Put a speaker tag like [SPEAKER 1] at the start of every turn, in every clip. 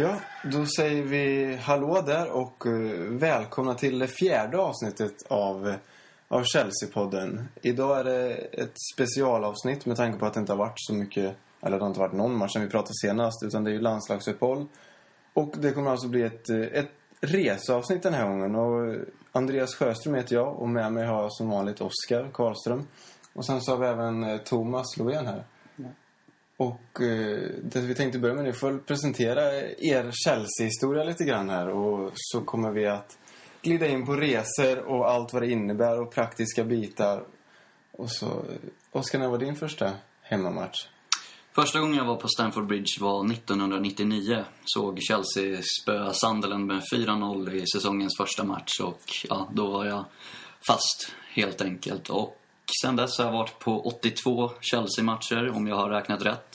[SPEAKER 1] Ja, då säger vi hallå där och eh, välkomna till det fjärde avsnittet av, av Chelsea-podden. Idag är det ett specialavsnitt med tanke på att det inte har varit så mycket, eller det har inte varit någon match sen vi pratade senast, utan det är ju landslagsuppehåll. Och det kommer alltså bli ett, eh, ett reseavsnitt den här gången. Och eh, Andreas Sjöström heter jag och med mig har jag som vanligt Oskar Karlström. Och sen så har vi även Thomas Lovén här. Och eh, det vi tänkte börja med nu får presentera er Chelsea-historia lite grann här. Och så kommer vi att glida in på resor och allt vad det innebär och praktiska bitar. Och så, Oskar, när var din första hemmamatch?
[SPEAKER 2] Första gången jag var på Stamford Bridge var 1999. Såg Chelsea spöa Sunderland med 4-0 i säsongens första match och ja, då var jag fast helt enkelt. Och sen dess har jag varit på 82 Chelsea-matcher om jag har räknat rätt.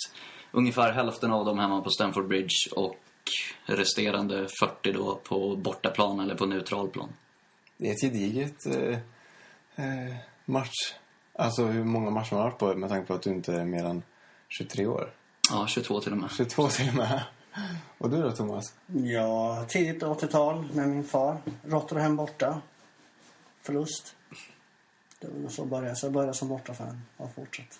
[SPEAKER 2] Ungefär hälften av dem hemma på Stamford Bridge och resterande 40 då på bortaplan eller på neutral plan.
[SPEAKER 1] Det är ett gediget eh, eh, match. Alltså hur många matcher man har varit på med tanke på att du inte är mer än 23 år.
[SPEAKER 2] Ja, 22 till och med.
[SPEAKER 1] 22 till och med. Och du då Thomas?
[SPEAKER 3] Ja, tidigt 80-tal med min far. Rotherham borta. Förlust. Det var nog så började Så jag började som bortafan och har fortsatt.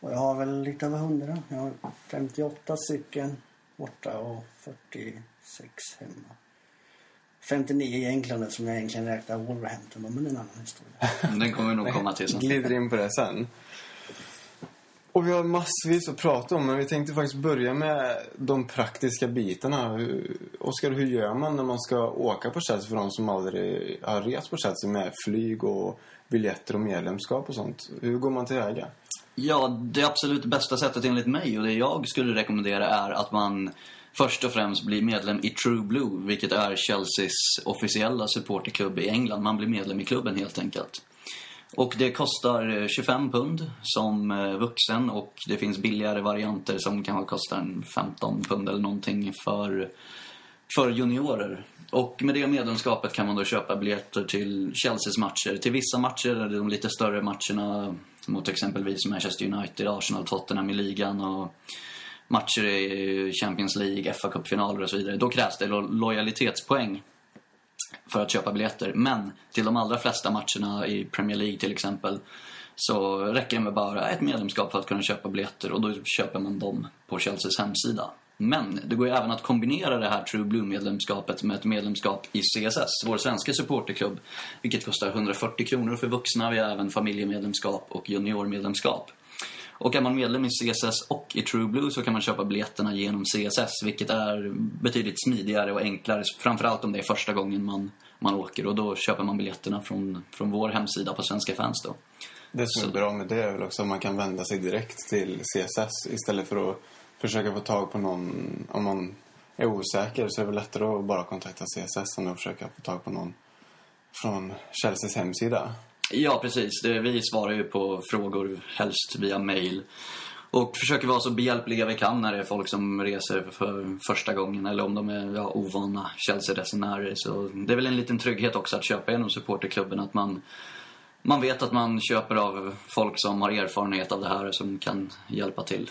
[SPEAKER 3] Och jag har väl lite över 100. Jag har 58 stycken borta och 46 hemma. 59 i England som jag egentligen räknar Wolverhampton men det är en annan historia.
[SPEAKER 2] Den kommer nog komma till sen.
[SPEAKER 1] Glider in på det sen. Och vi har massvis att prata om, men vi tänkte faktiskt börja med de praktiska bitarna. Hur- Oskar, hur gör man när man ska åka på Chelsea för de som aldrig har rest på Chelsea med flyg och biljetter och medlemskap och sånt? Hur går man tillväga?
[SPEAKER 2] Ja, det absolut bästa sättet enligt mig och det jag skulle rekommendera är att man först och främst blir medlem i True Blue, vilket är Chelseas officiella supporterklubb i England. Man blir medlem i klubben helt enkelt. Och det kostar eh, 25 pund som eh, vuxen och det finns billigare varianter som kan kosta en 15 pund eller någonting för, för juniorer. Och med det medlemskapet kan man då köpa biljetter till Chelseas matcher. Till vissa matcher, eller de lite större matcherna mot exempelvis Manchester United, Arsenal, Tottenham i ligan och matcher i Champions League, FA-cupfinaler och så vidare. Då krävs det lo- lojalitetspoäng för att köpa biljetter. Men till de allra flesta matcherna i Premier League till exempel så räcker det med bara ett medlemskap för att kunna köpa biljetter och då köper man dem på Chelseas hemsida. Men det går ju även att kombinera det här True Blue-medlemskapet med ett medlemskap i CSS, vår svenska supporterklubb, vilket kostar 140 kronor för vuxna. Vi har även familjemedlemskap och juniormedlemskap. Och är man medlem i CSS och i True Blue så kan man köpa biljetterna genom CSS vilket är betydligt smidigare och enklare. Framförallt om det är första gången man, man åker och då köper man biljetterna från, från vår hemsida på Svenska fans då.
[SPEAKER 1] Det som är bra med det är väl också att man kan vända sig direkt till CSS istället för att försöka få tag på någon. Om man är osäker så är det väl lättare att bara kontakta CSS än att försöka få tag på någon från Chelseas hemsida.
[SPEAKER 2] Ja, precis. Det, vi svarar ju på frågor helst via mail. Och försöker vara så behjälpliga vi kan när det är folk som reser för första gången eller om de är ja, ovana Chelsea-resenärer. Så det är väl en liten trygghet också att köpa genom supporterklubben. Att man, man vet att man köper av folk som har erfarenhet av det här och som kan hjälpa till.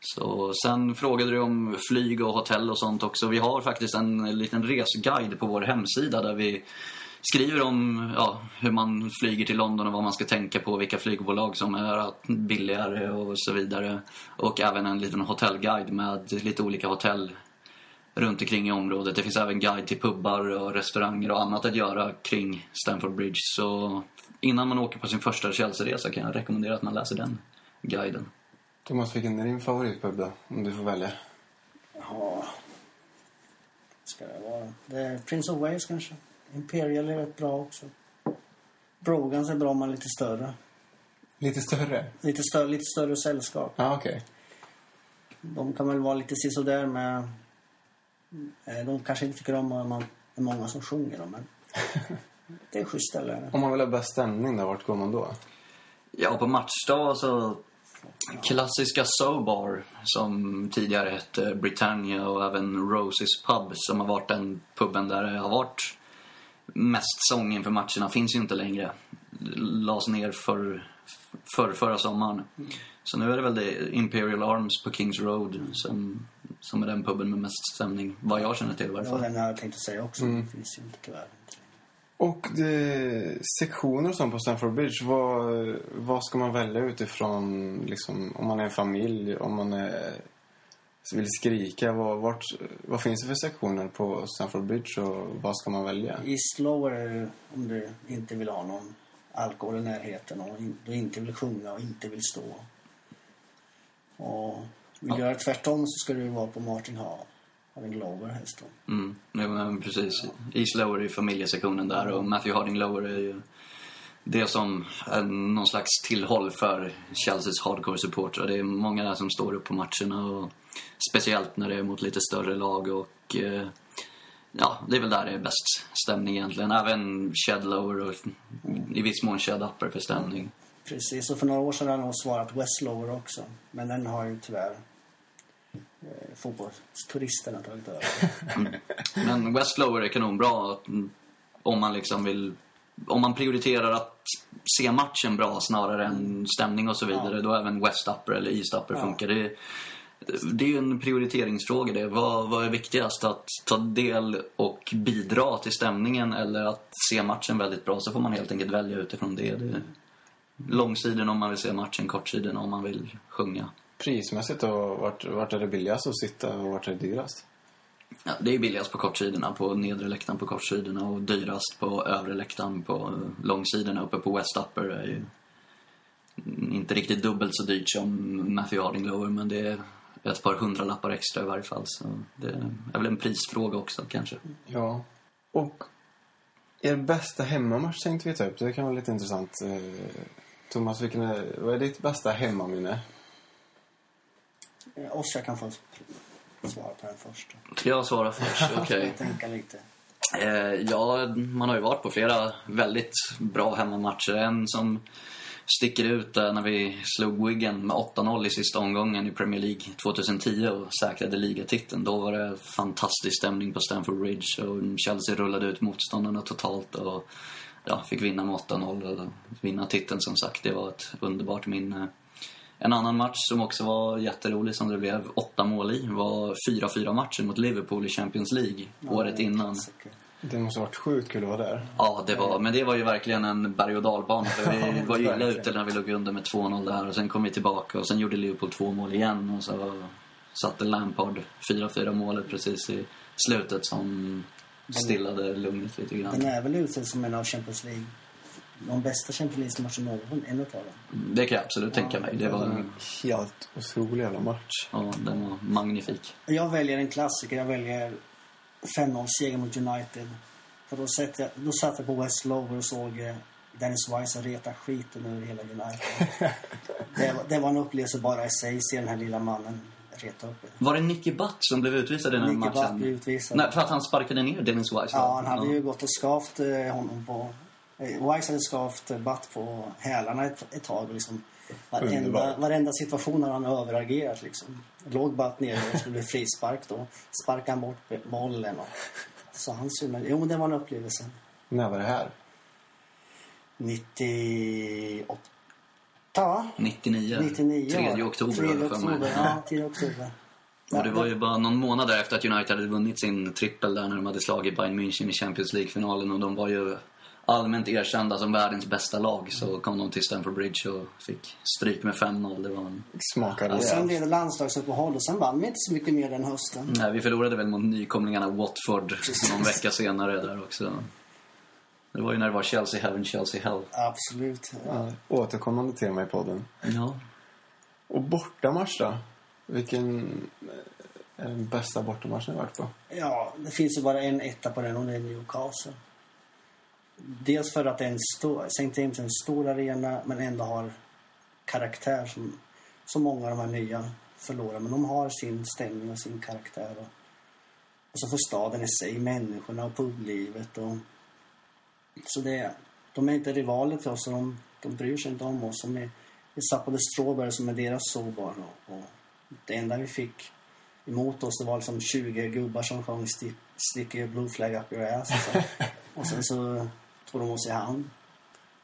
[SPEAKER 2] Så sen frågade du om flyg och hotell och sånt också. Vi har faktiskt en liten resguide på vår hemsida där vi skriver om ja, hur man flyger till London och vad man ska tänka på, vilka flygbolag som är billigare och så vidare. Och även en liten hotellguide med lite olika hotell runt omkring i området. Det finns även guide till pubbar och restauranger och annat att göra kring Stamford Bridge. Så innan man åker på sin första Chelsea-resa kan jag rekommendera att man läser den guiden.
[SPEAKER 1] Thomas, vilken är din favoritpub då? Om du får välja.
[SPEAKER 3] Ja. Ska det vara? Det är Prince of Wales kanske. Imperial är rätt bra också. Brogans är bra men lite större.
[SPEAKER 1] Lite större?
[SPEAKER 3] Lite större, lite större sällskap.
[SPEAKER 1] Ja, okej.
[SPEAKER 3] De kan väl vara lite sisådär med... eh, De kanske inte tycker om att man det är många som sjunger dem, men... Det är schysst ställe.
[SPEAKER 1] Om man vill ha bäst stämning då, vart går man då?
[SPEAKER 2] Ja, på matchdag så klassiska Sobar som tidigare hette Britannia och även Roses Pub som har varit den puben där det har varit mest sång inför matcherna finns ju inte längre. Lades ner för, för förra sommaren. Så nu är det väl det Imperial Arms på Kings Road som, som är den puben med mest stämning. Vad jag känner till i varje fall.
[SPEAKER 3] den jag tänkte säga också. Det finns ju inte tyvärr.
[SPEAKER 1] Och det, sektioner som på Stamford Bridge, vad, vad ska man välja utifrån, liksom, om man är en familj, om man är, vill skrika, vad, vart, vad finns det för sektioner på Stamford Bridge och vad ska man välja?
[SPEAKER 3] I slower är det om du inte vill ha någon alkohol i närheten och in, du inte vill sjunga och inte vill stå. Och vill du göra tvärtom så ska du vara på Martin Hall. Av en Glover helst då.
[SPEAKER 2] Mm, jo, men precis. East Lower är ju familjesektionen där och Matthew Harding Lower är ju det som är någon slags tillhåll för Chelseas hardcore-supportrar. Det är många där som står upp på matcherna och speciellt när det är mot lite större lag och eh, ja, det är väl där det är bäst stämning egentligen. Även Shed Lower och i viss mån Shed Upper för stämning.
[SPEAKER 3] Precis, och för några år sedan jag nog svarat West Lower också. Men den har ju tyvärr eh, fotbollsturisterna tagit över.
[SPEAKER 2] Men West Lower är kanonbra mm, om man liksom vill... Om man prioriterar att se matchen bra snarare än stämning och så vidare. Då även West Upper eller East Upper
[SPEAKER 3] Ja.
[SPEAKER 2] funkar. Det, det är ju en prioriteringsfråga det. Vad, vad är viktigast? Att ta del och bidra till stämningen eller att se matchen väldigt bra? Så får man helt enkelt välja utifrån det. det långsidan om man vill se matchen, kortsidan om man vill sjunga.
[SPEAKER 1] Prismässigt då, vart, vart är det billigast att sitta och vart är det dyrast?
[SPEAKER 2] Ja, det är billigast på kortsidorna, på nedre läktaren på kortsidorna och dyrast på övre läktaren på långsidorna. Uppe på West Upper är ju inte riktigt dubbelt så dyrt som Matthew Harding Lower men det är ett par hundralappar extra i varje fall. Så det är väl en prisfråga också kanske.
[SPEAKER 1] Ja. Och er bästa hemmamatch tänkte vi ta upp. Det kan vara lite intressant. Eh, Thomas, vilken är, vad är ditt bästa hemmaminne?
[SPEAKER 3] Eh, Oskar kan få svara på den först.
[SPEAKER 2] Ska jag svara först? Okej.
[SPEAKER 3] Lite.
[SPEAKER 2] Eh, ja, man har ju varit på flera väldigt bra hemmamatcher. En som sticker ut är när vi slog Wigan med 8-0 i sista omgången i Premier League 2010 och säkrade ligatiteln. Då var det fantastisk stämning på Stamford Bridge och Chelsea rullade ut motståndarna totalt och ja, fick vinna med 8-0 och vinna titeln som sagt. Det var ett underbart minne. En annan match som också var jätterolig som det blev åtta mål i var 4-4 matchen mot Liverpool i Champions League året innan.
[SPEAKER 3] klassiker.
[SPEAKER 1] Det måste ha varit sjukt kul att vara där.
[SPEAKER 2] Ja, det var, men det var ju verkligen en berg och dalbana. Vi var ju illa ute när vi låg under med 2-0 där och sen kom vi tillbaka och sen gjorde Liverpool två mål igen och så satte Lampard 4-4 målet precis i slutet som stillade lugnet lite
[SPEAKER 3] Den
[SPEAKER 2] grann.
[SPEAKER 3] är väl utsedd som en av Champions League. De bästa Champions League-matcherna någon, en utav dem.
[SPEAKER 2] Det kan jag absolut tänka mig. Det var,
[SPEAKER 1] en helt otrolig jävla match.
[SPEAKER 2] ja, den var magnifik.
[SPEAKER 3] Jag väljer en klassiker. Jag väljer 5-0-seger mot United. För då satt, jag, då satt jag på West Lower och såg eh, Dennis Wise reta skiten ur hela United. det, var, det var en upplevelse bara i sig, se den här lilla mannen reta upp.
[SPEAKER 2] Var det Nicky Butt som blev utvisad i den här
[SPEAKER 3] Nicky
[SPEAKER 2] matchen?
[SPEAKER 3] Butt blev utvisad.
[SPEAKER 2] Nej, för att han sparkade ner Dennis Wise?
[SPEAKER 3] Ja, han hade ju gått och skavt eh, honom på... Eh, Wise hade skavt Butt på hälarna ett, ett tag. och Liksom, varenda, varenda situation har han överagerat. Liksom. Låg Butt nere och skulle bli frispark då. Sparkade han bort bollen. Och, så han men, Jo, det var en upplevelse.
[SPEAKER 1] När var det här?
[SPEAKER 3] 98, va?
[SPEAKER 2] 99.
[SPEAKER 3] 99
[SPEAKER 2] 3
[SPEAKER 3] var det.
[SPEAKER 2] oktober
[SPEAKER 3] 3
[SPEAKER 2] har jag för mig.
[SPEAKER 3] oktober, ja. 3 oktober.
[SPEAKER 2] Och det var ju bara någon månad där efter att United hade vunnit sin trippel där när de hade slagit Bayern München i Champions League-finalen och de var ju allmänt erkända som världens bästa lag så kom de till Stamford Bridge och fick stryk med 5-0. Det var en...
[SPEAKER 1] Smakar
[SPEAKER 3] Och sen blev det landslagsuppehåll och sen vann vi inte så mycket mer den hösten.
[SPEAKER 2] Nej, vi förlorade väl mot nykomlingarna Watford någon vecka senare där också. Det var ju när det var Chelsea Heaven, Chelsea Hell.
[SPEAKER 3] Absolut.
[SPEAKER 1] Ja, återkommande tema i podden.
[SPEAKER 2] Ja.
[SPEAKER 1] Och bortamatch då? Vilken är den bästa bortamatchen ni varit på?
[SPEAKER 3] Ja, det finns ju bara en etta på den och det är Newcastle. Dels för att det är en stor, St. James är en stor arena men ändå har karaktär som, som många av de här nya förlorar. Men de har sin stämning och sin karaktär. Och, och så får staden i sig, människorna och publivet. Och, så det, de är inte rivaler till oss och de, de bryr sig inte om oss. De är, vi satt The Strawberry som är deras sårbar. Och, och det enda vi fick emot oss det var liksom 20 gubbar som sjöng stick, stick your blue flag up your ass. Så. och sen så hand.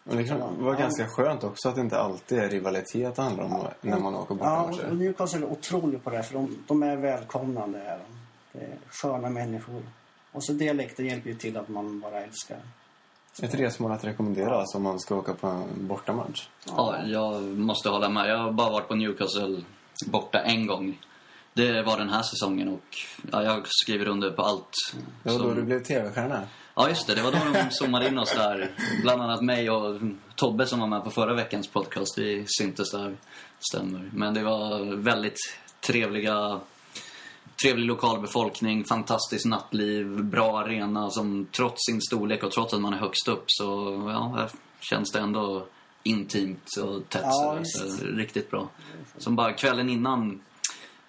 [SPEAKER 1] Och det kan vara
[SPEAKER 3] Ja.
[SPEAKER 1] ganska skönt också att det inte alltid är rivalitet det handlar om när man åker
[SPEAKER 3] Ja,
[SPEAKER 1] bortamatcher.
[SPEAKER 3] och Newcastle är otroligt på det för de, de är välkomnande. Är de. Det är sköna människor. Och så dialekten hjälper ju till att man bara älskar.
[SPEAKER 1] Ett resmål att rekommendera alltså, om man ska åka på en bortamatch.
[SPEAKER 2] Ja, jag måste hålla med. Jag har bara varit på Newcastle borta en gång. Det var den här säsongen och ja, jag skriver under på allt.
[SPEAKER 1] Det var då
[SPEAKER 2] som-
[SPEAKER 1] du blev tv-stjärna.
[SPEAKER 2] Ja, just det. Det var då de zoomade in oss där. Bland annat mig och Tobbe som var med på förra veckans podcast. Vi syntes där. Stämmer. Men det var väldigt trevliga trevlig lokalbefolkning, fantastiskt nattliv, bra arena som trots sin storlek och trots att man är högst upp så ja, känns det ändå intimt och tätt.
[SPEAKER 3] Ja,
[SPEAKER 2] så riktigt bra. Som bara kvällen innan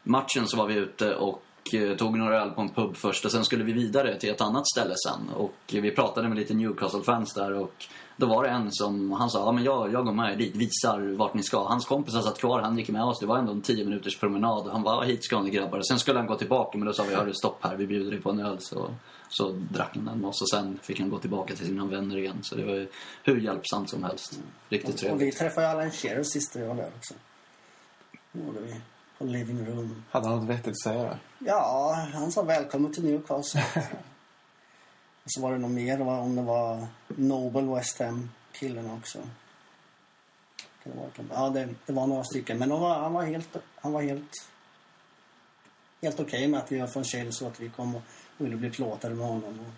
[SPEAKER 2] matchen så var vi ute och eh, tog några öl på en pub först och sen skulle vi vidare till ett annat ställe sen. Och vi pratade med lite Newcastle-fans där och då var det en som, han sa, ja men jag, jag går med er dit, visar vart ni ska. Hans kompisar satt kvar, han gick med oss, det var ändå en 10 minuters promenad. Han var hit ska ni grabbar. Sen skulle han gå tillbaka men då sa vi, hörru stopp här, vi bjuder dig på en öl. Så, så drack han den med oss och sen fick han gå tillbaka till sina vänner igen. Så det var hur hjälpsamt som helst. Riktigt
[SPEAKER 3] Och vi
[SPEAKER 2] trevligt.
[SPEAKER 3] träffade ju Alan Shearer sist jag var där också. Det gjorde vi. Living Room.
[SPEAKER 1] Hade han något vettigt att säga?
[SPEAKER 3] Ja, han sa välkommen till Newcastle. och så var det nog mer, om det var Noble West Ham-killen också. Ja, det, det var några stycken. Men var, han var helt, han var helt, helt okej med att vi var från Chelsea och att vi kom och ville bli plåtade med honom. Och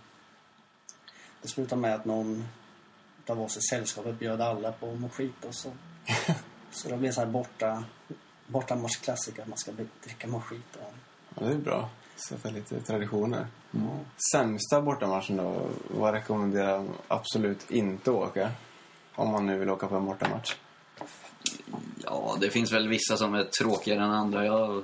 [SPEAKER 3] det slutade med att någon av oss i sällskapet bjöd alla på mojito. Så, så det blev så här borta, bortamatchklassiker att man ska dricka mojito.
[SPEAKER 1] Ja, det är bra. Så för lite traditioner. Sämsta bortamatchen då? Vad rekommenderar man absolut inte åka? Om man nu vill åka på en bortamatch.
[SPEAKER 2] Ja, det finns väl vissa som är tråkigare än andra. Jag...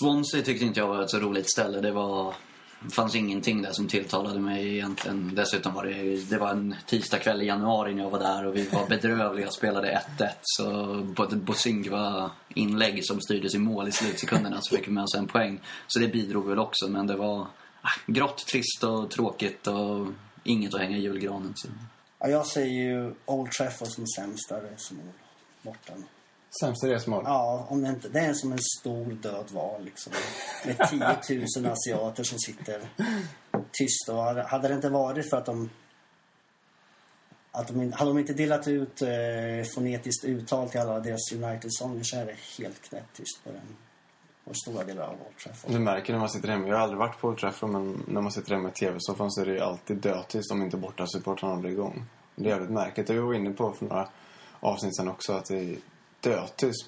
[SPEAKER 2] Swansea tyckte inte jag var ett så roligt ställe. Det var... Det fanns ingenting där som tilltalade mig egentligen. Dessutom var det, det var en tisdagkväll i januari när jag var där och vi var bedrövliga och spelade 1-1. Så på ett Bosingva-inlägg som styrdes i mål i slutsekunderna så fick vi med oss en poäng. Så det bidrog väl också, men det var ah, grått, trist och tråkigt och inget att hänga i julgranen. Så.
[SPEAKER 3] Ja, jag säger ju Old Trafford som sämsta resmål borta.
[SPEAKER 1] Sämsta resmål?
[SPEAKER 3] Ja, om det inte... Det är som en stor död val liksom. Med 10 000 asiater som sitter tysta. Och hade, det inte varit för att de... Att de, hade de inte delat ut eh, fonetiskt uttal till alla deras United-sånger så är det helt knäpptyst på den. På stora delar av Old Trafford.
[SPEAKER 1] Du märker när man sitter hemma. Jag har aldrig varit på Old Trafford men när man sitter hemma i tv-soffan så är det alltid dödtyst om inte bortasupportrarna håller igång. Det är jävligt märkligt. Det var inne på för några avsnitt sedan också att det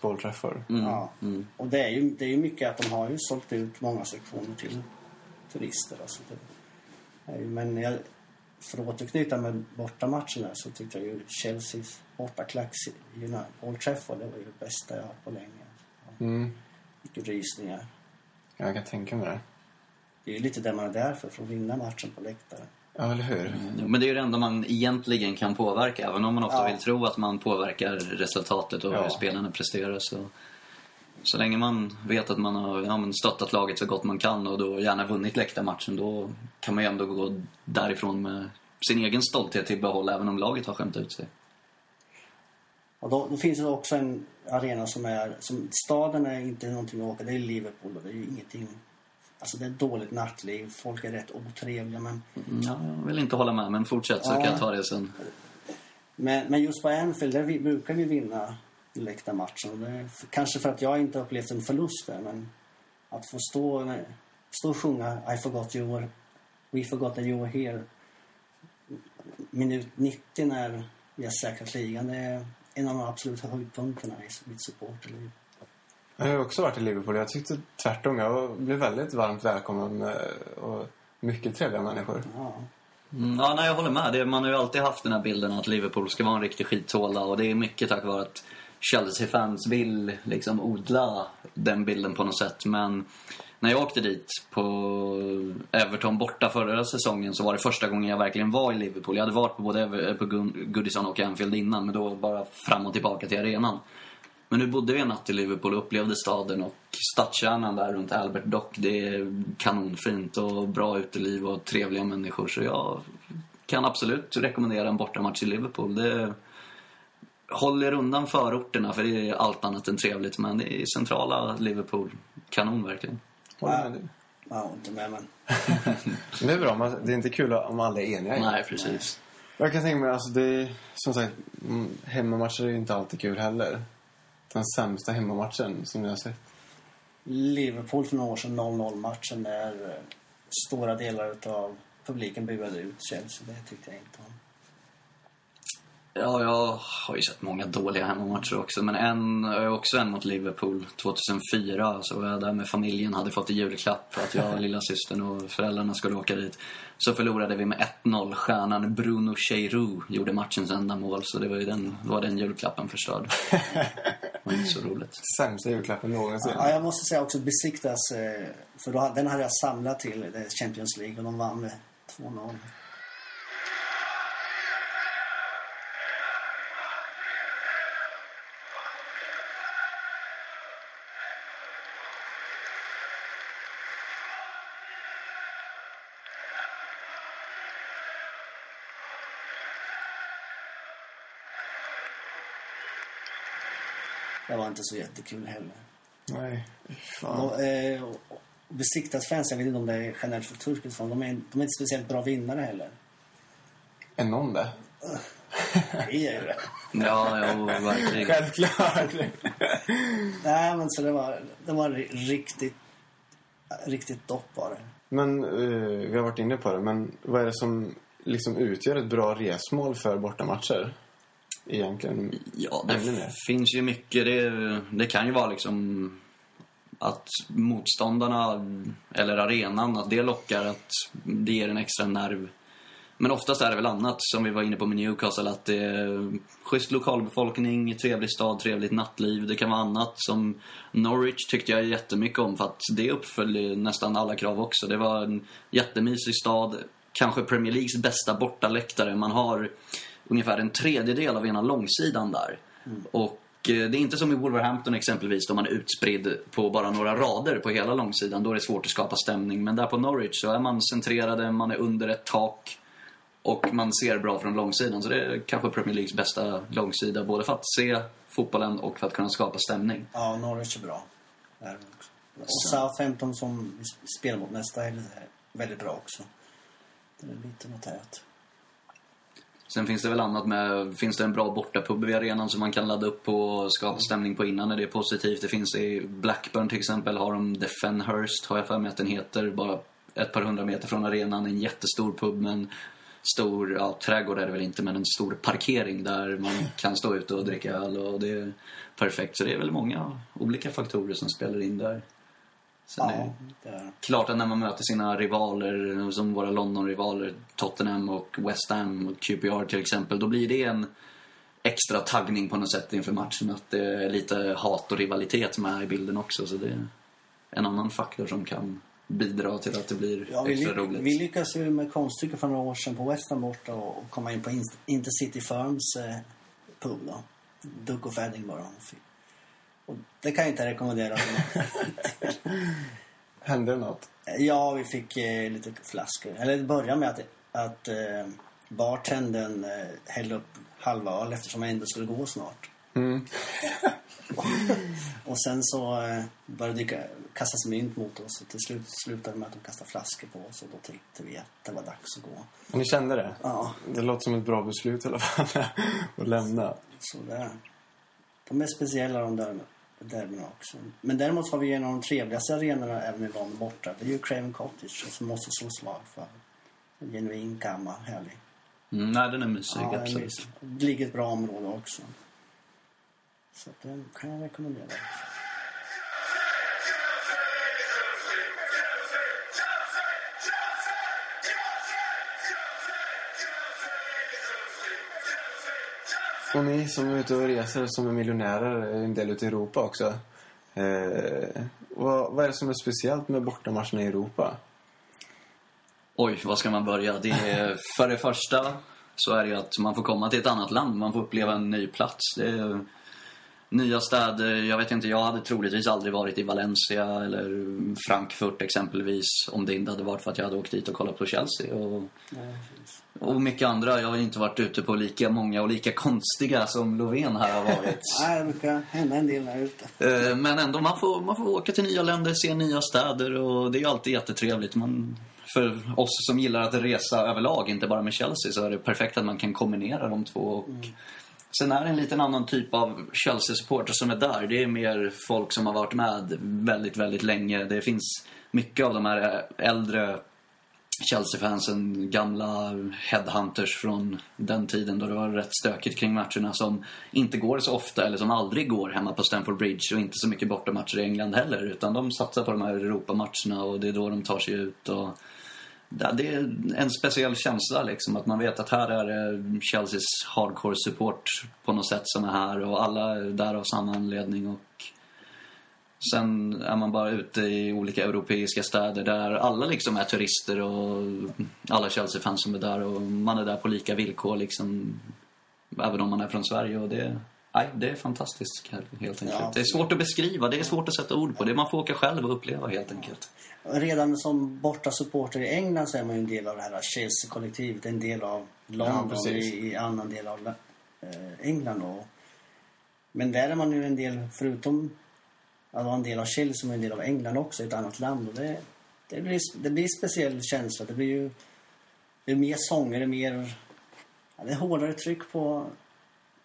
[SPEAKER 1] på Old Trafford.
[SPEAKER 3] Ja. Och det är, ju, det är ju mycket att de har ju sålt ut många sektioner till turister. Alltså det är ju, men jag, för att återknyta med bortamatcherna så tyckte jag ju Chelseas bortaklack Old Trafford det var ju det bästa jag har på länge.
[SPEAKER 1] Mm.
[SPEAKER 3] Vilka rysningar.
[SPEAKER 1] Jag kan tänka mig det.
[SPEAKER 3] Det är ju lite det man är där för, för att vinna matchen på läktaren.
[SPEAKER 1] Ja, eller hur?
[SPEAKER 2] Jo, Men det är ju det enda man egentligen kan påverka. Även om man ofta
[SPEAKER 3] Ja.
[SPEAKER 2] vill tro att man påverkar resultatet och
[SPEAKER 1] Ja.
[SPEAKER 2] hur spelarna presterar. Så, så länge man vet att man har ja, stöttat laget så gott man kan och då gärna vunnit läktarmatchen. Då kan man ju ändå gå därifrån med sin egen stolthet till behåll även om laget har skämt ut sig.
[SPEAKER 3] Och då, då finns det också en arena som är... Som, staden är inte någonting att åka. Det är Liverpool och det är ju ingenting... Alltså det är dåligt nattliv. Folk är rätt otrevliga men...
[SPEAKER 2] Mm, Ja, jag vill inte hålla med men fortsätt så
[SPEAKER 3] Ja.
[SPEAKER 2] kan jag ta det sen.
[SPEAKER 3] Men, men just på Anfield, där vi, brukar vi vinna läktarmatchen. Det Kanske för att jag inte har upplevt en förlust där, men att få stå, stå och sjunga I forgot you were, We forgot that you were here minut 90 när vi har säkrat ligan, det är en av de absoluta höjdpunkterna i mitt supporterliv.
[SPEAKER 1] Jag har också varit i Liverpool. Jag tyckte tvärtom. Jag blev väldigt varmt välkommen eh, och mycket trevliga människor.
[SPEAKER 3] Ja.
[SPEAKER 2] Mm, ja, nej, jag håller med. Det, man har ju alltid haft den här bilden att Liverpool ska vara en riktig skithåla och det är mycket tack vare att Chelsea-fans vill liksom odla den bilden på något sätt. Men när jag åkte dit på Everton borta förra säsongen så var det första gången jag verkligen var i Liverpool. Jag hade varit på både Ever- på Goodison och Anfield innan men då bara fram och tillbaka till arenan. Men nu bodde vi en natt i Liverpool och upplevde staden och stadskärnan där runt Albert Dock. Det är kanonfint och bra uteliv och trevliga människor. Så jag kan absolut rekommendera en bortamatch i Liverpool. Det håller undan förorterna för det är allt annat än trevligt. Men det är centrala Liverpool. Kanon verkligen.
[SPEAKER 1] Med dig.
[SPEAKER 3] Ja, inte med men.
[SPEAKER 1] Det är bra, det är inte kul om alla är eniga.
[SPEAKER 2] Nej, precis.
[SPEAKER 1] Jag kan tänka mig, alltså det är, som sagt, mm, hemmamatcher är ju inte alltid kul heller. Den sämsta hemmamatchen som jag har sett.
[SPEAKER 3] Liverpool för några år sedan, 0-0 matchen där eh, stora delar av publiken buade ut Chelsea. Det tyckte jag inte om.
[SPEAKER 2] Ja, jag har ju sett många dåliga hemmamatcher också. Men en, också en mot Liverpool 2004. Så var jag där med familjen, hade fått i julklapp att jag och lilla systern och föräldrarna skulle åka dit. Så förlorade vi med 1-0. Stjärnan Bruno Cheirou gjorde matchens enda mål. Så det var ju den, var den julklappen förstörd. Det var inte så roligt.
[SPEAKER 1] Sämsta julklappen någonsin.
[SPEAKER 3] Ja, jag måste säga också besiktas. eh, För då, den hade jag samlat till eh, Champions League och de vann med 2-0. Inte så jättekul heller.
[SPEAKER 1] Nej, fan.
[SPEAKER 3] Och, eh, och- och Besiktas-fans, jag vet inte om det är generellt för turkisk fan, de är, de är inte speciellt bra vinnare heller.
[SPEAKER 1] Är någon det?
[SPEAKER 3] Vi är det.
[SPEAKER 2] Ja, jo, verkligen.
[SPEAKER 1] Självklart.
[SPEAKER 3] Nej, men så det var, det var ri- riktigt, riktigt dopp var det.
[SPEAKER 1] Men eh, vi har varit inne på det, men vad är det som liksom utgör ett bra resmål för bortamatcher? Egentligen.
[SPEAKER 2] Ja, det finns ju mycket. Det, det kan ju vara liksom att motståndarna eller arenan, att det lockar, att det ger en extra nerv. Men oftast är det väl annat, som vi var inne på med Newcastle, att det är schysst lokalbefolkning, trevlig stad, trevligt nattliv. Det kan vara annat som Norwich tyckte jag jättemycket om för att det uppföljde nästan alla krav också. Det var en jättemysig stad, kanske Premier Leagues bästa bortaläktare. Man har ungefär en tredjedel av ena långsidan där. Och eh, det är inte som i Wolverhampton exempelvis, då man är utspridd på bara några rader på hela långsidan. Då är det svårt att skapa stämning. Men där på Norwich så är man centrerade, man är under ett tak och man ser bra från långsidan. Så det är kanske Premier Leagues bästa långsida, både för att se fotbollen och för att kunna skapa stämning.
[SPEAKER 3] Ja, Norwich är bra. Och Southampton som vi spelar mot nästa helg är väldigt bra också. Det är lite noterat.
[SPEAKER 2] Sen finns det väl annat med, finns det en bra bortapub vid arenan som man kan ladda upp på och skapa stämning på innan när det är positivt. Det finns i Blackburn till exempel, har de The Fenhurst, har jag för mig att den heter, bara ett par hundra meter från arenan. En jättestor pub med en stor, ja trädgård är det väl inte, men en stor parkering där man kan stå ute och dricka öl och det är perfekt. Så det är väl många olika faktorer som spelar in där. Sen
[SPEAKER 3] Ja, det är
[SPEAKER 2] klart att när man möter sina rivaler, som våra London-rivaler, Tottenham och West Ham och QPR till exempel, då blir det en extra taggning på något sätt inför matchen. Att det är lite hat och rivalitet med i bilden också. Så det är en annan faktor som kan bidra till att det blir
[SPEAKER 3] Ja, vi,
[SPEAKER 2] extra
[SPEAKER 3] ly-
[SPEAKER 2] roligt.
[SPEAKER 3] vi lyckades ju med konststycke för några år sedan på West Ham borta och, och komma in på Intercity Firms eh, pub då. Duke of Edinburgh. Och det kan jag inte rekommendera.
[SPEAKER 1] Hände det något?
[SPEAKER 3] ja, vi fick eh, lite flaskor. Eller det började med att, att eh, bartendern eh, hällde upp halva öl eftersom jag ändå skulle gå snart.
[SPEAKER 1] Mm.
[SPEAKER 3] Och sen så eh, började det kastas mynt mot oss och till slut slutade med att de kastade flaskor på oss och då tänkte vi att det var dags att gå.
[SPEAKER 1] Ni kände det?
[SPEAKER 3] Ja,
[SPEAKER 1] Det låter som ett bra beslut i alla fall. att lämna.
[SPEAKER 3] så där. De är speciella de där derbyna också. Men däremot har vi en av de trevligaste arenorna även i London borta. Det är ju Craven Cottage som måste slå slag för. En genuin gammal, härlig.
[SPEAKER 2] Mm, nej, den är mysig,
[SPEAKER 3] Ja, det är
[SPEAKER 2] absolut.
[SPEAKER 3] Det ligger ett bra område också. Så den kan jag rekommendera.
[SPEAKER 1] Och ni som är ute och reser som är miljonärer är en del ute i Europa också. Eh, vad, vad är det som är speciellt med bortamatcherna i Europa?
[SPEAKER 2] Oj, var ska man börja? Det är, för det första så är det att man får komma till ett annat land. Man får uppleva en ny plats. Det är, nya städer. Jag vet inte, jag hade troligtvis aldrig varit i Valencia eller Frankfurt exempelvis om det inte hade varit för att jag hade åkt dit och kollat på Chelsea. Och,
[SPEAKER 3] Nej, precis.
[SPEAKER 2] Och mycket andra. Jag har inte varit ute på lika många och lika konstiga som Lovén här har varit.
[SPEAKER 3] Nej, det brukar hända en del där ute.
[SPEAKER 2] Eh, Men ändå, man får, man får åka till nya länder, se nya städer och det är ju alltid jättetrevligt. Man, för oss som gillar att resa överlag, inte bara med Chelsea, så är det perfekt att man kan kombinera de två. Och Sen är det en liten annan typ av Chelsea-supporter som är där. Det är mer folk som har varit med väldigt, väldigt länge. Det finns mycket av de här äldre Chelsea-fansen, gamla headhunters från den tiden då det var rätt stökigt kring matcherna som inte går så ofta eller som aldrig går hemma på Stamford Bridge och inte så mycket bortamatcher i England heller utan de satsar på de här Europamatcherna och det är då de tar sig ut och det är en speciell känsla liksom att man vet att här är det Chelseas hardcore support på något sätt som är här och alla är där av samma anledning och Sen är man bara ute i olika europeiska städer där alla liksom är turister och alla Chelsea-fans som är där och man är där på lika villkor liksom. Även om man är från Sverige och det, nej, det är fantastiskt helt enkelt.
[SPEAKER 3] Ja.
[SPEAKER 2] Det är svårt att beskriva, det är svårt att sätta ord på. Det man får åka själv och uppleva helt enkelt.
[SPEAKER 3] Redan som borta supporter i England så är man ju en del av det här Chelsea-kollektivet. En del av London
[SPEAKER 1] precis.
[SPEAKER 3] i, i annan del av eh, England. Och, men där är man ju en del, förutom att vara en del av Chile som är en del av England också, ett annat land. Och det, det, blir, det blir speciell känsla. Det blir ju det är mer sånger, det är mer... Ja, det är hårdare tryck på,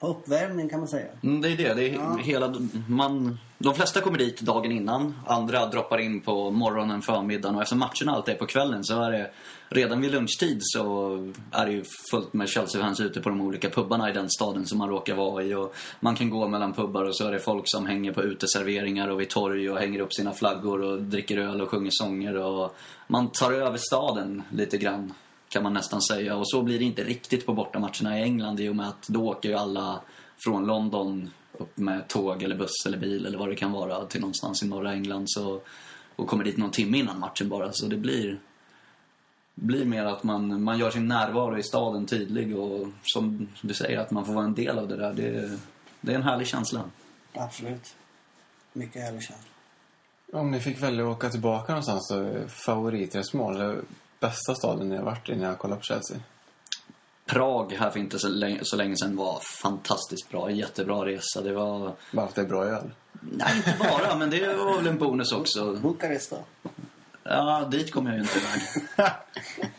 [SPEAKER 3] på uppvärmning kan man säga.
[SPEAKER 2] Mm, det är det. det är
[SPEAKER 3] Ja.
[SPEAKER 2] hela, man, de flesta kommer dit dagen innan. Andra droppar in på morgonen, förmiddagen. Och eftersom matcherna alltid är på kvällen så är det redan vid lunchtid så är det ju fullt med Chelsea-fans ute på de olika pubbarna i den staden som man råkar vara i. Och man kan gå mellan pubbar och så är det folk som hänger på uteserveringar och vid torg och hänger upp sina flaggor och dricker öl och sjunger sånger. Och man tar över staden lite grann kan man nästan säga. Och så blir det inte riktigt på bortamatcherna i England i och med att då åker ju alla från London upp med tåg eller buss eller bil eller vad det kan vara till någonstans i norra England så, och kommer dit någon timme innan matchen bara. Så det blir, blir mer att man, man gör sin närvaro i staden tydlig och som du säger att man får vara en del av det där. Det, det är en härlig känsla.
[SPEAKER 3] Absolut. Mycket härlig känsla.
[SPEAKER 1] Om ni fick välja att åka tillbaka någonstans så favoritresmål, bästa staden har varit i när jag kollat på Chelsea?
[SPEAKER 2] Prag här för inte så länge, så länge sedan var fantastiskt bra. Jättebra resa. Det var...
[SPEAKER 1] Bara att det är bra öl.
[SPEAKER 2] Nej, inte bara, men det var väl en bonus också.
[SPEAKER 3] Bukarest då?
[SPEAKER 2] Ja, dit kommer jag ju inte iväg.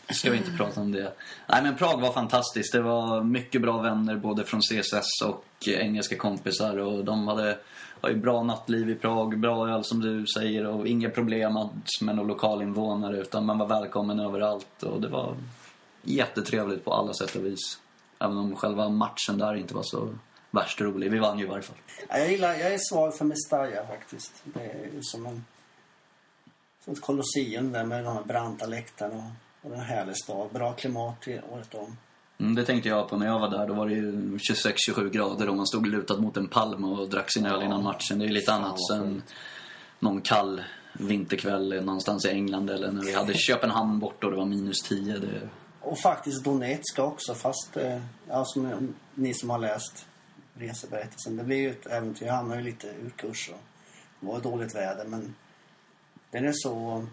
[SPEAKER 2] Ska vi inte prata om det. Nej, men Prag var fantastiskt. Det var mycket bra vänner både från CSS och engelska kompisar. Och de hade, har ju bra nattliv i Prag, bra öl som du säger och inga problem med några lokalinvånare utan man var välkommen överallt. Och det var jättetrevligt på alla sätt och vis. Även om själva matchen där inte var så värst rolig. Vi vann ju i varje fall.
[SPEAKER 3] Ja, Jag, gillar, jag är svag för Mestalla faktiskt. Det är ju som en som ett kolosseum där med de här branta läktarna och, och en härlig stad. Bra klimat året om.
[SPEAKER 2] Mm, det tänkte jag på när jag var där. Då var det ju 26-27 grader och man stod lutad mot en palm och drack sin öl innan matchen. Det är lite
[SPEAKER 3] Fan,
[SPEAKER 2] annat än
[SPEAKER 3] skönt.
[SPEAKER 2] någon kall vinterkväll någonstans i England eller när vi hade Köpenhamn bort och det var minus 10. Det...
[SPEAKER 3] Och faktiskt Donetsk också fast, eh, ja, som ni som har läst reseberättelsen. Det blir ju ett äventyr. Jag hamnar ju lite ur kurs och det var dåligt väder men den är så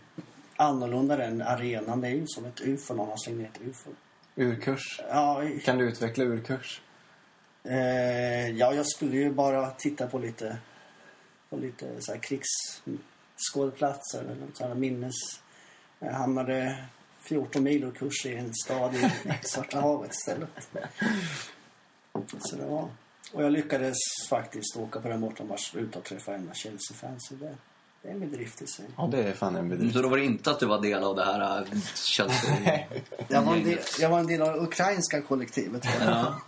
[SPEAKER 3] annorlunda den arenan. Det är ju som ett ufo någon har slängt ner ett ufo.
[SPEAKER 1] Urkurs.
[SPEAKER 3] Ja,
[SPEAKER 1] Kan du utveckla urkurs?
[SPEAKER 3] Eh, ja, jag skulle ju bara titta på lite, på lite så här krigsskådeplatser eller så här minnes. Jag hamnade 14 mil ur kurs i en stad i Svarta havet istället. Så det var... Och jag lyckades faktiskt åka på den bortamatchen utan att träffa en Chelsea-fan. Så det, det är en bedrift i sig.
[SPEAKER 1] Ja, det är fan en bedrift.
[SPEAKER 2] Så då var det inte att du var del av det här äh, Chelsea...
[SPEAKER 3] Jag var en del, jag var en del av det ukrainska kollektivet.
[SPEAKER 2] ja.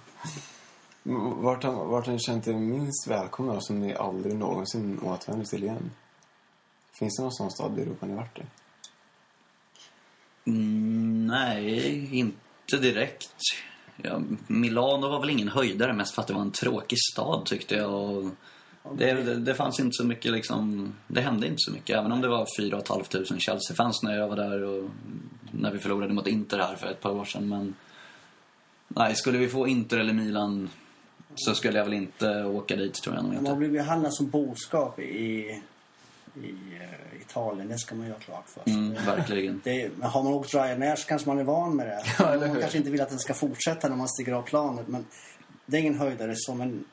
[SPEAKER 1] Vart har, vart har ni känt er minst välkomna som ni aldrig någonsin återvänder till igen? Finns det någon sån stad i Europa ni varit i?
[SPEAKER 2] Mm, nej, inte direkt. Ja, Milano var väl ingen höjdare mest för att det var en tråkig stad tyckte jag. Och det, det, det fanns inte så mycket liksom, det hände inte så mycket. Även om det var 4 500 Chelsea-fans när jag var där och när vi förlorade mot Inter här för ett par år sedan. Men nej, skulle vi få Inter eller Milan så skulle jag väl inte åka dit tror jag nog
[SPEAKER 3] Man
[SPEAKER 2] inte.
[SPEAKER 3] blivit behandlad som boskap i, i eh, Italien. Det ska man ju ha klart för sig.
[SPEAKER 2] Mm, verkligen.
[SPEAKER 3] Det, men har man åkt Ryanair så kanske man är van med det.
[SPEAKER 1] Ja,
[SPEAKER 3] man kanske inte vill att den ska fortsätta när man stiger av planet. Men det är ingen höjdare som en, be-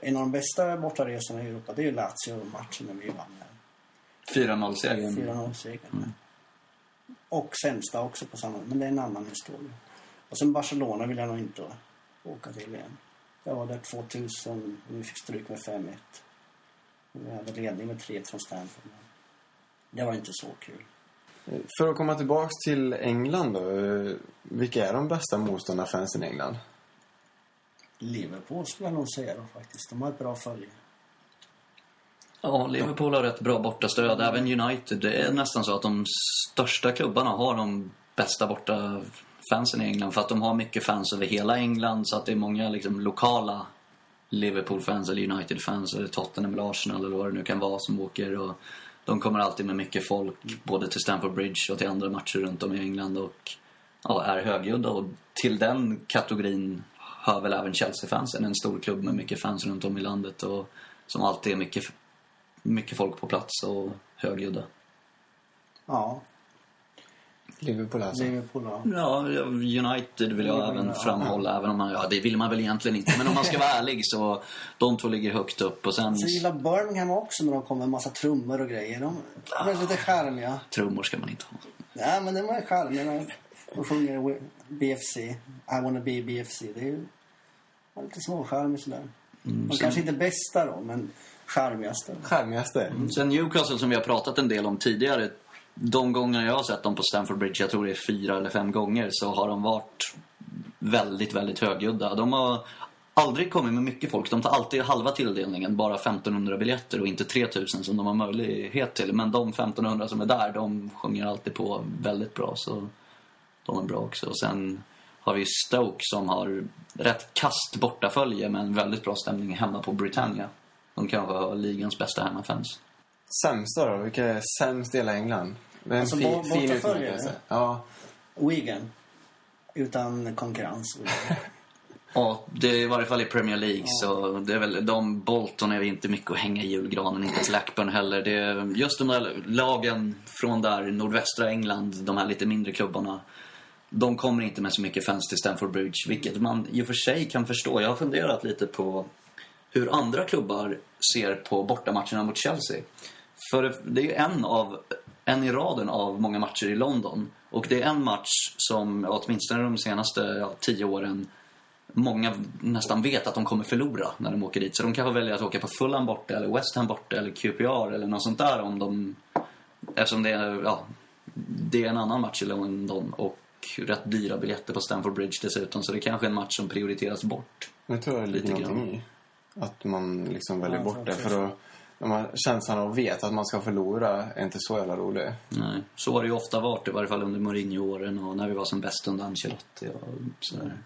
[SPEAKER 3] en av de bästa bortaresorna i Europa. Det är ju Lazio-matchen när vi vann. där.
[SPEAKER 2] 4-0-segern.
[SPEAKER 3] 4-0-segern. Och sämsta också på samma Men det är en annan historia. Och sen Barcelona vill jag nog inte åka till igen. Jag var där 2000 och vi fick stryk med 5-1. Vi hade ledning med 3 från Stanford. Det var inte så kul.
[SPEAKER 1] För att komma tillbaks till England då. eh, Vilka är de bästa motståndarfansen i England?
[SPEAKER 3] Liverpool skulle jag nog säga då faktiskt. De har ett bra följe.
[SPEAKER 2] Ja, Liverpool har rätt bra bortastöd. Även United. Det är nästan så att de största klubbarna har de bästa borta fansen i England. För att de har mycket fans över hela England. Så att det är många liksom, lokala Liverpool-fans eller United-fans eller Tottenham eller Arsenal eller vad det nu kan vara som åker. Och de kommer alltid med mycket folk både till Stamford Bridge och till andra matcher runt om i England. Och ja, är högljudda. Och till den kategorin hör väl även Chelsea-fansen. En stor klubb med mycket fans runt om i landet. Och som alltid är mycket mycket folk på plats och högljudda.
[SPEAKER 3] Ja,
[SPEAKER 1] Liverpool alltså.
[SPEAKER 3] Liverpool ja.
[SPEAKER 2] Ja, United vill jag
[SPEAKER 3] Ja,
[SPEAKER 2] även
[SPEAKER 3] ja.
[SPEAKER 2] framhålla, även om man, ja det vill man väl egentligen inte. Men om man ska vara ärlig så, de två ligger högt upp och sen,
[SPEAKER 3] Så gillar Birmingham också när de kommer med en massa trummor och grejer. De, de är lite charmiga.
[SPEAKER 2] trummor ska man inte ha.
[SPEAKER 3] Nej, men de är charmiga. De sjunger BFC. I wanna be BFC. Det är ju lite småcharmigt sådär. De kanske inte bästa då, men charmigaste.
[SPEAKER 1] Charmigaste?
[SPEAKER 2] Sen Newcastle som vi har pratat en del om tidigare, de gånger jag har sett dem på Stamford Bridge, jag tror det är fyra eller fem gånger, så har de varit väldigt, väldigt högljudda. De har aldrig kommit med mycket folk. De tar alltid halva tilldelningen, bara 1500 biljetter och inte 3000 som de har möjlighet till. Men de 1500 som är där, de sjunger alltid på väldigt bra. Så de är bra också. Och sen har vi Stoke som har rätt kast bortafölje men väldigt bra stämning hemma på Britannia. De kanske har ligans bästa hemmafans.
[SPEAKER 1] Sämsta då? Vilka är sämst i hela England? Det är en
[SPEAKER 3] Alltså,
[SPEAKER 1] fi,
[SPEAKER 3] bo-
[SPEAKER 1] fin utmärkelse. Ja.
[SPEAKER 3] Wigan. Utan konkurrens.
[SPEAKER 2] Ja, det är i varje fall i Premier League så det är väl de Bolton är inte mycket att hänga i julgranen, inte Blackburn heller. Det är just de där lagen från där nordvästra England, de här lite mindre klubbarna. De kommer inte med så mycket fans till Stamford Bridge, vilket man i och för sig kan förstå. Jag har funderat lite på hur andra klubbar ser på bortamatcherna mot Chelsea. För det är ju en, av, en i raden av många matcher i London. Och det är en match som åtminstone de senaste ja, tio åren många nästan vet att de kommer förlora när de åker dit. Så de kanske väljer att åka på Fulham borta, eller West Ham borta, eller QPR eller något sånt där om de... Eftersom det är, ja, det är en annan match i London och rätt dyra biljetter på Stamford Bridge dessutom. Så det kanske är en match som prioriteras bort.
[SPEAKER 1] Jag tror det ligger någonting i. Att man liksom väljer
[SPEAKER 3] Ja,
[SPEAKER 1] bort det. För då, när man, känslan av att veta att man ska förlora är inte så jävla rolig.
[SPEAKER 2] Nej, så har det ju ofta varit, i varje fall under Mourinho-åren och när vi var som bäst under Ancelotti och sådär.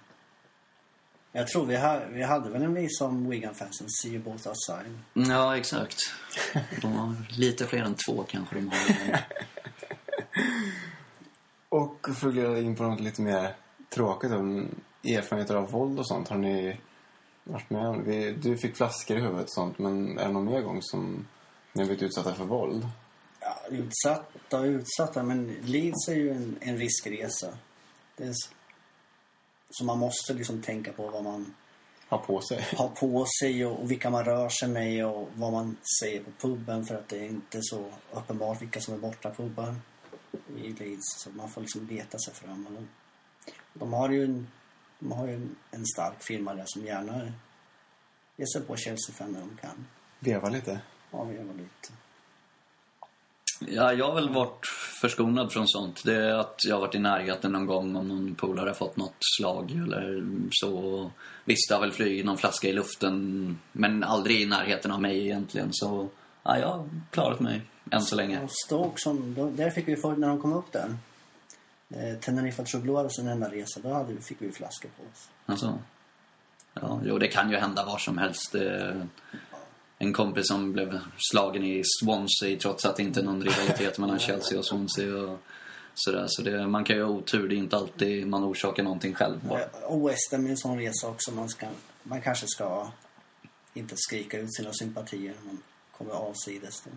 [SPEAKER 3] Jag tror vi, ha, vi hade väl en visa om Wigan-fansen. See you both outside.
[SPEAKER 2] Ja, exakt. De har lite fler än två kanske de har.
[SPEAKER 1] Och för att glida in på något lite mer tråkigt om erfarenheter av våld och sånt. Har ni varit med om Du fick flaskor i huvudet och sånt. Men är det någon mer gång som ni har blivit utsatta för våld?
[SPEAKER 3] Ja, utsatta och utsatta, men Leeds är ju en, en riskresa. Det så man måste liksom tänka på vad man
[SPEAKER 1] Ha på sig?
[SPEAKER 3] har på sig och, och vilka man rör sig med och vad man säger på puben för att det är inte så uppenbart vilka som är borta pubbar i Leeds. Så man får liksom leta sig fram. Och de, de har ju en, de har ju en, en stark firma där som gärna ger sig på Chelsea-fan när de kan.
[SPEAKER 1] Veva lite?
[SPEAKER 3] Avgöra lite.
[SPEAKER 2] Ja, jag har väl varit förskonad från sånt. Det är att jag har varit i närheten någon gång om någon polare har fått något slag eller så. Visst, det har väl flugit någon flaska i luften, men aldrig i närheten av mig egentligen. Så ja, jag har klarat mig än så länge.
[SPEAKER 3] Stoke, som, då, där fick vi för, när de kom upp där. Eh, Teneriffa Truglor och sin enda resa, då hade, fick vi flaskor på oss.
[SPEAKER 2] Alltså, ja, jo, det kan ju hända var som helst. Det, en kompis som blev slagen i Swansea trots att det inte är någon rivalitet mellan Chelsea och Swansea. Och sådär. Så det, man kan ju ha otur. Det är inte alltid man orsakar någonting själv. Bara.
[SPEAKER 3] Eh, Och West Ham är en sån resa också. Man ska man kanske ska inte skrika ut sina sympatier man kommer avsides. Då.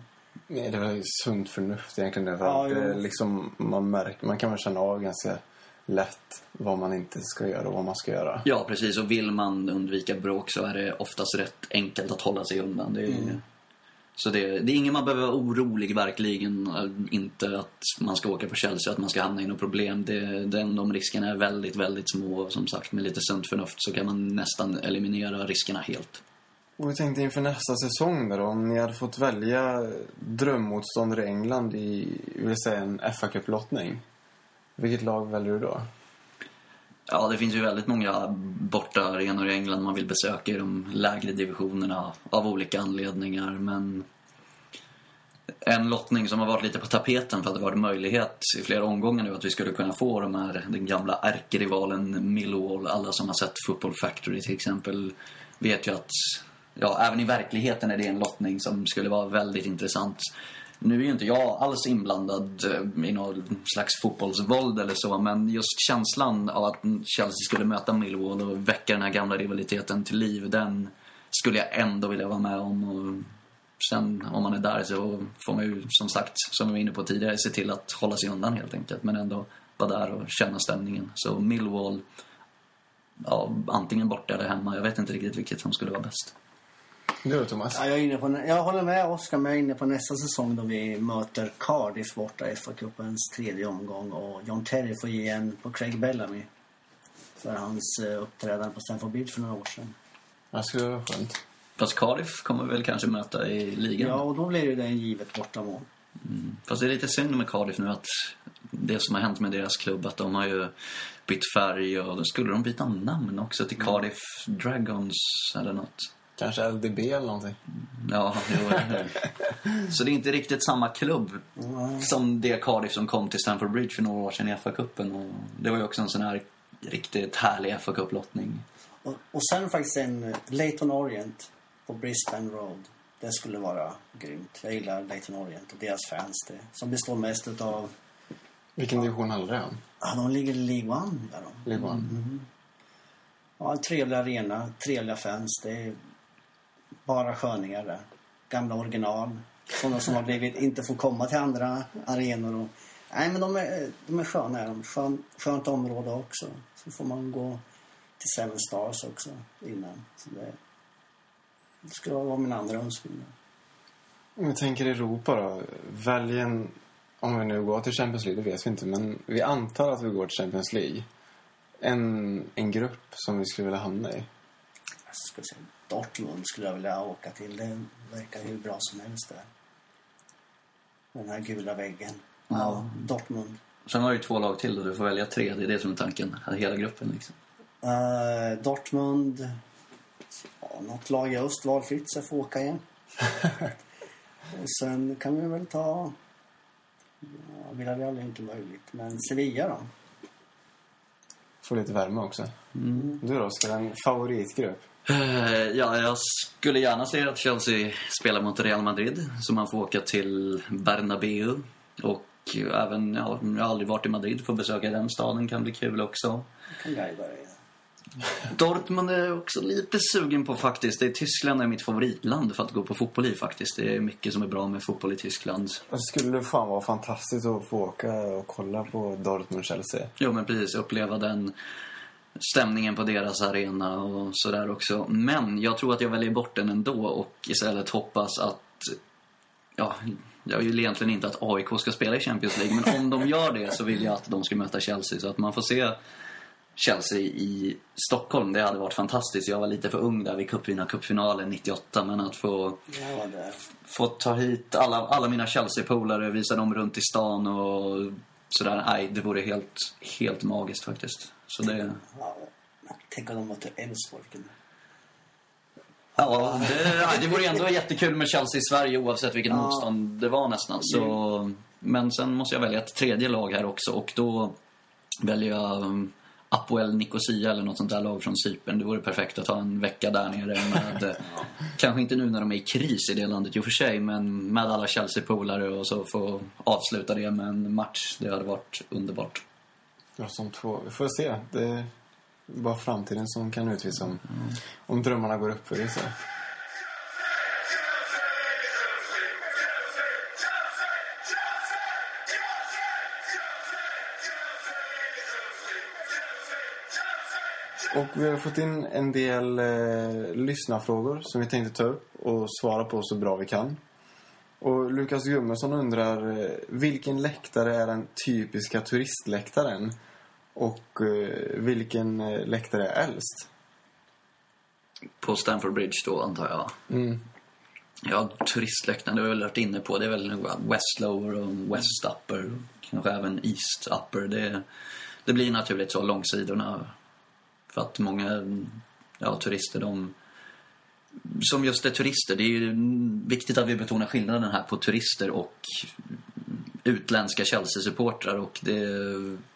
[SPEAKER 1] Nej, det är väl sunt förnuft egentligen. Det,
[SPEAKER 3] Ja,
[SPEAKER 1] det liksom, man, märker, man kan väl känna av ganska lätt vad man inte ska göra och vad man ska göra.
[SPEAKER 2] Ja, precis. Och vill man undvika bråk så är det oftast rätt enkelt att hålla sig undan. Det är, Så det, det är ingen man behöver vara orolig, verkligen. Inte att man ska åka på Chelsea att man ska hamna i något problem. Det, den, de riskerna är väldigt, väldigt små. Och Som sagt, med lite sunt förnuft så kan man nästan eliminera riskerna helt.
[SPEAKER 1] Och jag tänkte inför nästa säsong där då, om ni hade fått välja drömmotståndare i England i, vill säga en fa Cup-lottning. Vilket lag väljer du då?
[SPEAKER 2] Ja, det finns ju väldigt många borta arenor i England man vill besöka i de lägre divisionerna av olika anledningar. Men en lottning som har varit lite på tapeten för att det varit möjlighet i flera omgångar nu att vi skulle kunna få de här, den gamla ärkerivalen Millwall. Alla som har sett Football Factory till exempel vet ju att ja, även i verkligheten är det en lottning som skulle vara väldigt intressant. Nu är ju inte jag alls inblandad eh, i någon slags fotbollsvåld eller så, men just känslan av att Chelsea skulle möta Millwall och väcka den här gamla rivaliteten till liv, den skulle jag ändå vilja vara med om. Och sen om man är där så får man ju som sagt, som vi var inne på tidigare, se till att hålla sig undan helt enkelt. Men ändå vara där och känna stämningen. Så Millwall, ja, antingen borta eller hemma. Jag vet inte riktigt vilket som skulle vara bäst.
[SPEAKER 1] Du Thomas?
[SPEAKER 3] Ja, jag, är inne på, jag håller med Oskar, men jag är inne på nästa säsong då vi möter Cardiff borta i FA-cupens tredje omgång och John Terry får ge en på Craig Bellamy för hans eh, uppträdande på Stamford Bridge för några år sedan.
[SPEAKER 1] Det skulle vara skönt.
[SPEAKER 2] Fast Cardiff kommer väl kanske möta i ligan.
[SPEAKER 3] Ja, och då blir ju det en givet bortamål.
[SPEAKER 2] Fast det är lite synd med Cardiff nu att det som har hänt med deras klubb att de har ju bytt färg och då skulle de byta namn också till Cardiff Dragons eller något.
[SPEAKER 1] Kanske LDB eller någonting.
[SPEAKER 2] Ja, jo, eller hur? Så det är inte riktigt samma klubb som det Cardiff som kom till Stamford Bridge för några år sedan i FA-cupen. Och Det var ju också en sån här riktigt härlig FA-cuplottning.
[SPEAKER 3] Och, och sen faktiskt en Leyton Orient på Brisbane Road. Det skulle vara grymt. Jag gillar Leyton Orient och deras fans. Det, som består mest av...
[SPEAKER 1] Vilken division det om?
[SPEAKER 3] Ja, de ligger i League One. Där de.
[SPEAKER 1] League One?
[SPEAKER 3] Ja, en trevlig arena, trevliga fans. Det är bara sköningar där. Gamla original. Sådana som har blivit, inte får komma till andra arenor. Och, nej, men de är, de är sköna. Är de. Skön, skönt område också. Så får man gå till Seven Stars också innan. Så det, det skulle vara min andra önskan.
[SPEAKER 1] Om vi tänker Europa då. Välj en... Om vi nu går till Champions League, det vet vi inte. Men vi antar att vi går till Champions League. En, en grupp som vi skulle vilja hamna i.
[SPEAKER 3] Jag skulle säga Dortmund skulle jag vilja åka till. Det verkar hur bra som helst där. Den här gula väggen. Ja, Dortmund.
[SPEAKER 2] Sen har du ju två lag till och du får välja tre. Det är det som är tanken. Hela gruppen liksom.
[SPEAKER 3] Eh, Dortmund. Ja, något lag i öst valfritt så jag får åka igen. Och sen kan vi väl ta... Ja, Villarreal är inte möjligt. Men Sevilla då?
[SPEAKER 1] Få lite värme också. Du då, ska en favoritgrupp?
[SPEAKER 2] Eh, Ja, jag skulle gärna se att Chelsea spelar mot Real Madrid. Så man får åka till Bernabeu. Och även, ja, jag har aldrig varit i Madrid. Får besöka den staden kan bli kul också.
[SPEAKER 3] Jag kan guida dig.
[SPEAKER 2] Dortmund är jag också lite sugen på faktiskt. Det är Tyskland är mitt favoritland för att gå på fotboll i faktiskt. Det är mycket som är bra med fotboll i Tyskland.
[SPEAKER 1] Så skulle det fan vara fantastiskt att få åka och kolla på Dortmund-Chelsea.
[SPEAKER 2] Jo men precis, uppleva den stämningen på deras arena och sådär också. Men jag tror att jag väljer bort den ändå och istället hoppas att... Ja, jag vill egentligen inte att AIK ska spela i Champions League, men om de gör det så vill jag att de ska möta Chelsea. Så att man får se Chelsea i Stockholm, det hade varit fantastiskt. Jag var lite för ung där vid cupvinnarcupfinalen 98, men att få få ta hit alla, alla mina Chelsea-polare, visa dem runt i stan och sådär. Nej, det vore helt, helt magiskt faktiskt. Så det...
[SPEAKER 3] Ja, tänk om de möter Elfsborg.
[SPEAKER 2] Ja, det, det vore ändå jättekul med Chelsea i Sverige oavsett vilket
[SPEAKER 3] Ja.
[SPEAKER 2] motstånd det var nästan. Så, men sen måste jag välja ett tredje lag här också och då väljer jag um, Apoel Nicosia eller något sånt där lag från Cypern. Det vore perfekt att ta en vecka där nere med, eh, kanske inte nu när de är i kris i det landet i och för sig, men med alla Chelsea-polare och så få avsluta det med en match. Det hade varit underbart.
[SPEAKER 1] Ja, som två. Vi får se. Det, bara framtiden som kan utvisa om, om drömmarna går upp för det. Så. Och vi har fått in en del eh, lyssnarfrågor som vi tänkte ta upp och svara på så bra vi kan. Och Lukas Gummesson undrar eh, vilken läktare är den typiska turistläktaren? Och eh, vilken eh, läktare är äldst?
[SPEAKER 2] På Stamford Bridge då, antar jag.
[SPEAKER 1] Mm.
[SPEAKER 2] Ja, turistläktaren, det har vi väl varit inne på. Det är väl West Lower och West Upper. och Kanske även East Upper. Det, det blir naturligt så, långsidorna. För att många ja, turister, de... Som just är turister, det är ju viktigt att vi betonar skillnaden här på turister och utländska Chelsea-supportrar. Och det,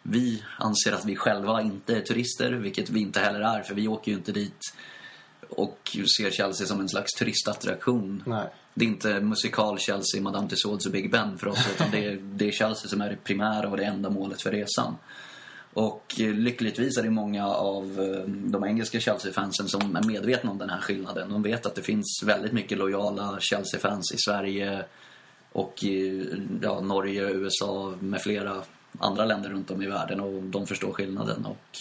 [SPEAKER 2] vi anser att vi själva inte är turister, vilket vi inte heller är. För vi åker ju inte dit och ser Chelsea som en slags turistattraktion.
[SPEAKER 1] Nej.
[SPEAKER 2] Det är inte musikal Chelsea, Madame Tussauds och Big Ben för oss. Utan det är, det är Chelsea som är det primära och det enda målet för resan. Och eh, lyckligtvis är det många av eh, de engelska Chelsea-fansen som är medvetna om den här skillnaden. De vet att det finns väldigt mycket lojala Chelsea-fans i Sverige och i ja, Norge, USA med flera andra länder runt om i världen och de förstår skillnaden. Och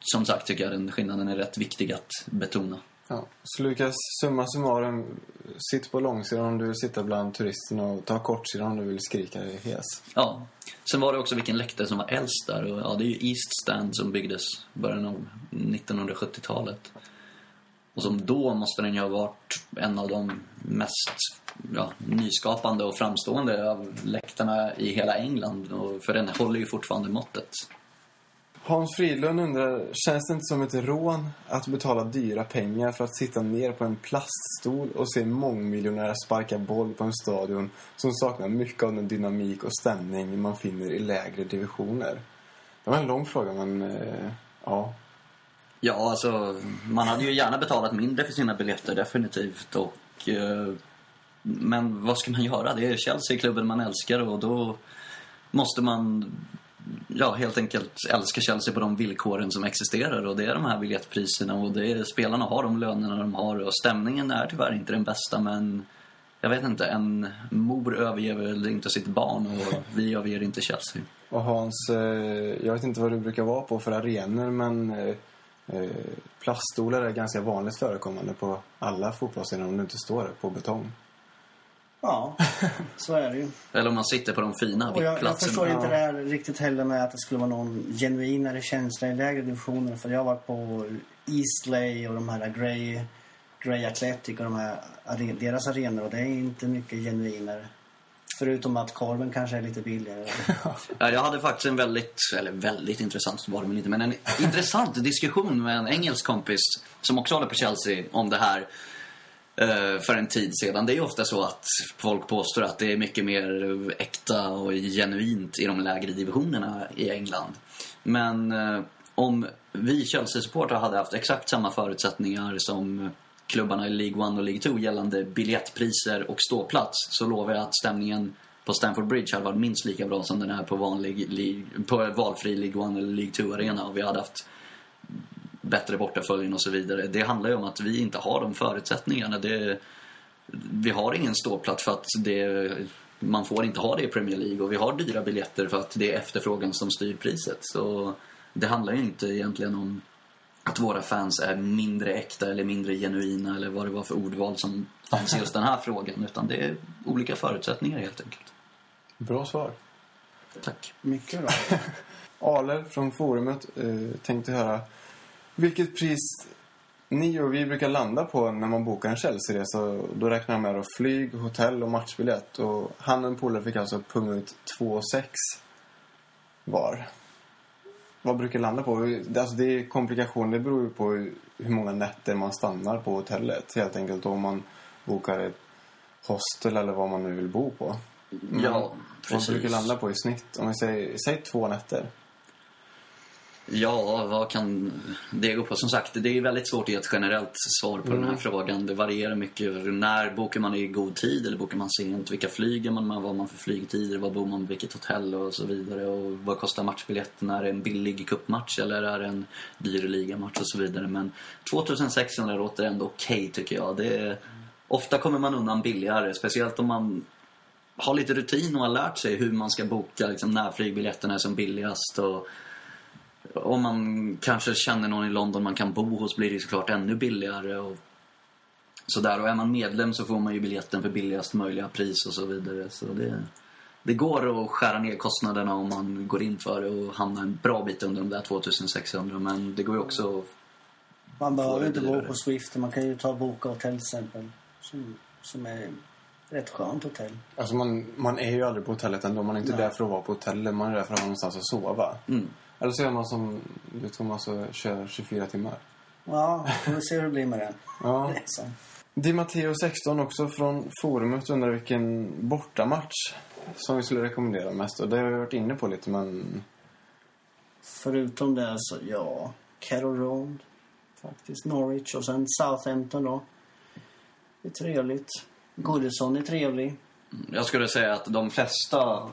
[SPEAKER 2] som sagt tycker jag den skillnaden är rätt viktig att betona.
[SPEAKER 1] Ja. Så Lukas, summa summarum, sitt på långsidan om du vill sitta bland turisterna och ta kortsidan om du vill skrika dig hes.
[SPEAKER 2] Ja. Sen var det också vilken läktare som var äldst där. Och, ja, det är ju East Stand som byggdes början av 1970-talet. Och som då måste den ju ha varit en av de mest ja, nyskapande och framstående av läktarna i hela England. Och, för den håller ju fortfarande måttet.
[SPEAKER 1] Hans Fridlund undrar, känns det inte som ett rån att betala dyra pengar för att sitta ner på en plaststol och se mångmiljonärer sparka boll på en stadion som saknar mycket av den dynamik och stämning man finner i lägre divisioner? Det var en lång fråga, men eh, ja.
[SPEAKER 2] Ja, alltså man hade ju gärna betalat mindre för sina biljetter definitivt. Och, eh, men vad ska man göra? Det är Chelsea-klubben man älskar och då måste man ja, helt enkelt älskar Chelsea på de villkoren som existerar. Och det är de här biljettpriserna och det är, spelarna har de lönerna de har. Och stämningen är tyvärr inte den bästa men jag vet inte, en mor överger väl inte sitt barn och vi överger inte Chelsea.
[SPEAKER 1] Och Hans, eh, jag vet inte vad du brukar vara på för arenor, men eh, eh, plaststolar är ganska vanligt förekommande på alla fotbollsarenor om du inte står på betong.
[SPEAKER 3] Ja, så är det ju.
[SPEAKER 2] Eller om man sitter på de fina
[SPEAKER 3] Och jag, jag
[SPEAKER 2] platserna.
[SPEAKER 3] förstår inte det här riktigt heller med att det skulle vara någon genuinare känsla i lägre divisioner. För jag har varit på Eastley och de här Grey, Grey Athletic och de här, deras arenor och det är inte mycket genuinare. Förutom att korven kanske är lite billigare.
[SPEAKER 2] Ja, jag hade faktiskt en väldigt, eller väldigt intressant var det inte, men en intressant diskussion med en engelsk kompis som också håller på Chelsea om det här Eh, för en tid sedan. Det är ju ofta så att folk påstår att det är mycket mer äkta och genuint i de lägre divisionerna i England. Men eh, om vi Chelsea-supportrar hade haft exakt samma förutsättningar som klubbarna i League 1 och League 2 gällande biljettpriser och ståplats så lovar jag att stämningen på Stamford Bridge hade varit minst lika bra som den är på, vanlig, på valfri League 1 eller League 2-arena och vi hade haft bättre bortaföljen och så vidare. Det handlar ju om att vi inte har de förutsättningarna. Det, vi har ingen ståplats för att det, man får inte ha det i Premier League och vi har dyra biljetter för att det är efterfrågan som styr priset. Så det handlar ju inte egentligen om att våra fans är mindre äkta eller mindre genuina eller vad det var för ordval som fanns i just den här frågan. Utan det är olika förutsättningar helt enkelt.
[SPEAKER 1] Bra svar.
[SPEAKER 2] Tack.
[SPEAKER 3] Mycket bra.
[SPEAKER 1] Aler från forumet eh, tänkte höra vilket pris ni och vi brukar landa på när man bokar en Chelsea-resa. Då räknar jag med då flyg, hotell och matchbiljett. Och han och en polare fick alltså punga ut 2 6 var. Vad brukar landa på? Det- Alltså det är komplikation. Det beror ju på hur många nätter man stannar på hotellet. Helt enkelt om man bokar ett hostel eller vad man nu vill bo på.
[SPEAKER 2] Ja,
[SPEAKER 1] Vad
[SPEAKER 2] precis.
[SPEAKER 1] brukar landa på i snitt? Om vi säger, säg två nätter.
[SPEAKER 2] Ja, vad kan det gå på? Som sagt, det är väldigt svårt att ge ett generellt svar på den här frågan. Det varierar mycket. När bokar man i god tid eller bokar man sent? Vilka flyger man med? Vad har man för flygtider? Var bor man? Vilket hotell? Och så vidare. Och vad kostar matchbiljetten? Är det en billig cupmatch eller är det en dyr ligamatch? Och så vidare. Men 2600 låter ändå okej tycker jag. Det är, ofta kommer man undan billigare. Speciellt om man har lite rutin och har lärt sig hur man ska boka liksom, när flygbiljetterna är som billigast. Och om man kanske känner någon i London man kan bo hos blir det såklart ännu billigare. Och sådär. Och är man medlem så får man ju biljetten för billigast möjliga pris och så vidare. Så det, det går att skära ner kostnaderna om man går in för det och hamnar en bra bit under de där 2600. Men det går ju också att
[SPEAKER 3] Man behöver inte bo på Swift. Man kan ju ta Boka hotell till exempel. Som, som är rätt skönt hotell.
[SPEAKER 1] Alltså man, man är ju aldrig på hotellet ändå. Man är inte
[SPEAKER 3] Nej.
[SPEAKER 1] där för att vara på hotellet. Man är där för att ha någonstans att sova.
[SPEAKER 2] Mm.
[SPEAKER 1] Eller så gör man som du Thomas och kör 24 timmar.
[SPEAKER 3] Ja, får vi se hur det blir med den.
[SPEAKER 1] Ja. Di Matteo 16 också från forumet undrar vilken bortamatch som vi skulle rekommendera mest. Och det har vi varit inne på lite men...
[SPEAKER 3] Förutom det så, ja, Carroll Road. Faktiskt. Norwich och sen Southampton då. Det är trevligt. Goodison är trevlig.
[SPEAKER 2] Jag skulle säga att de flesta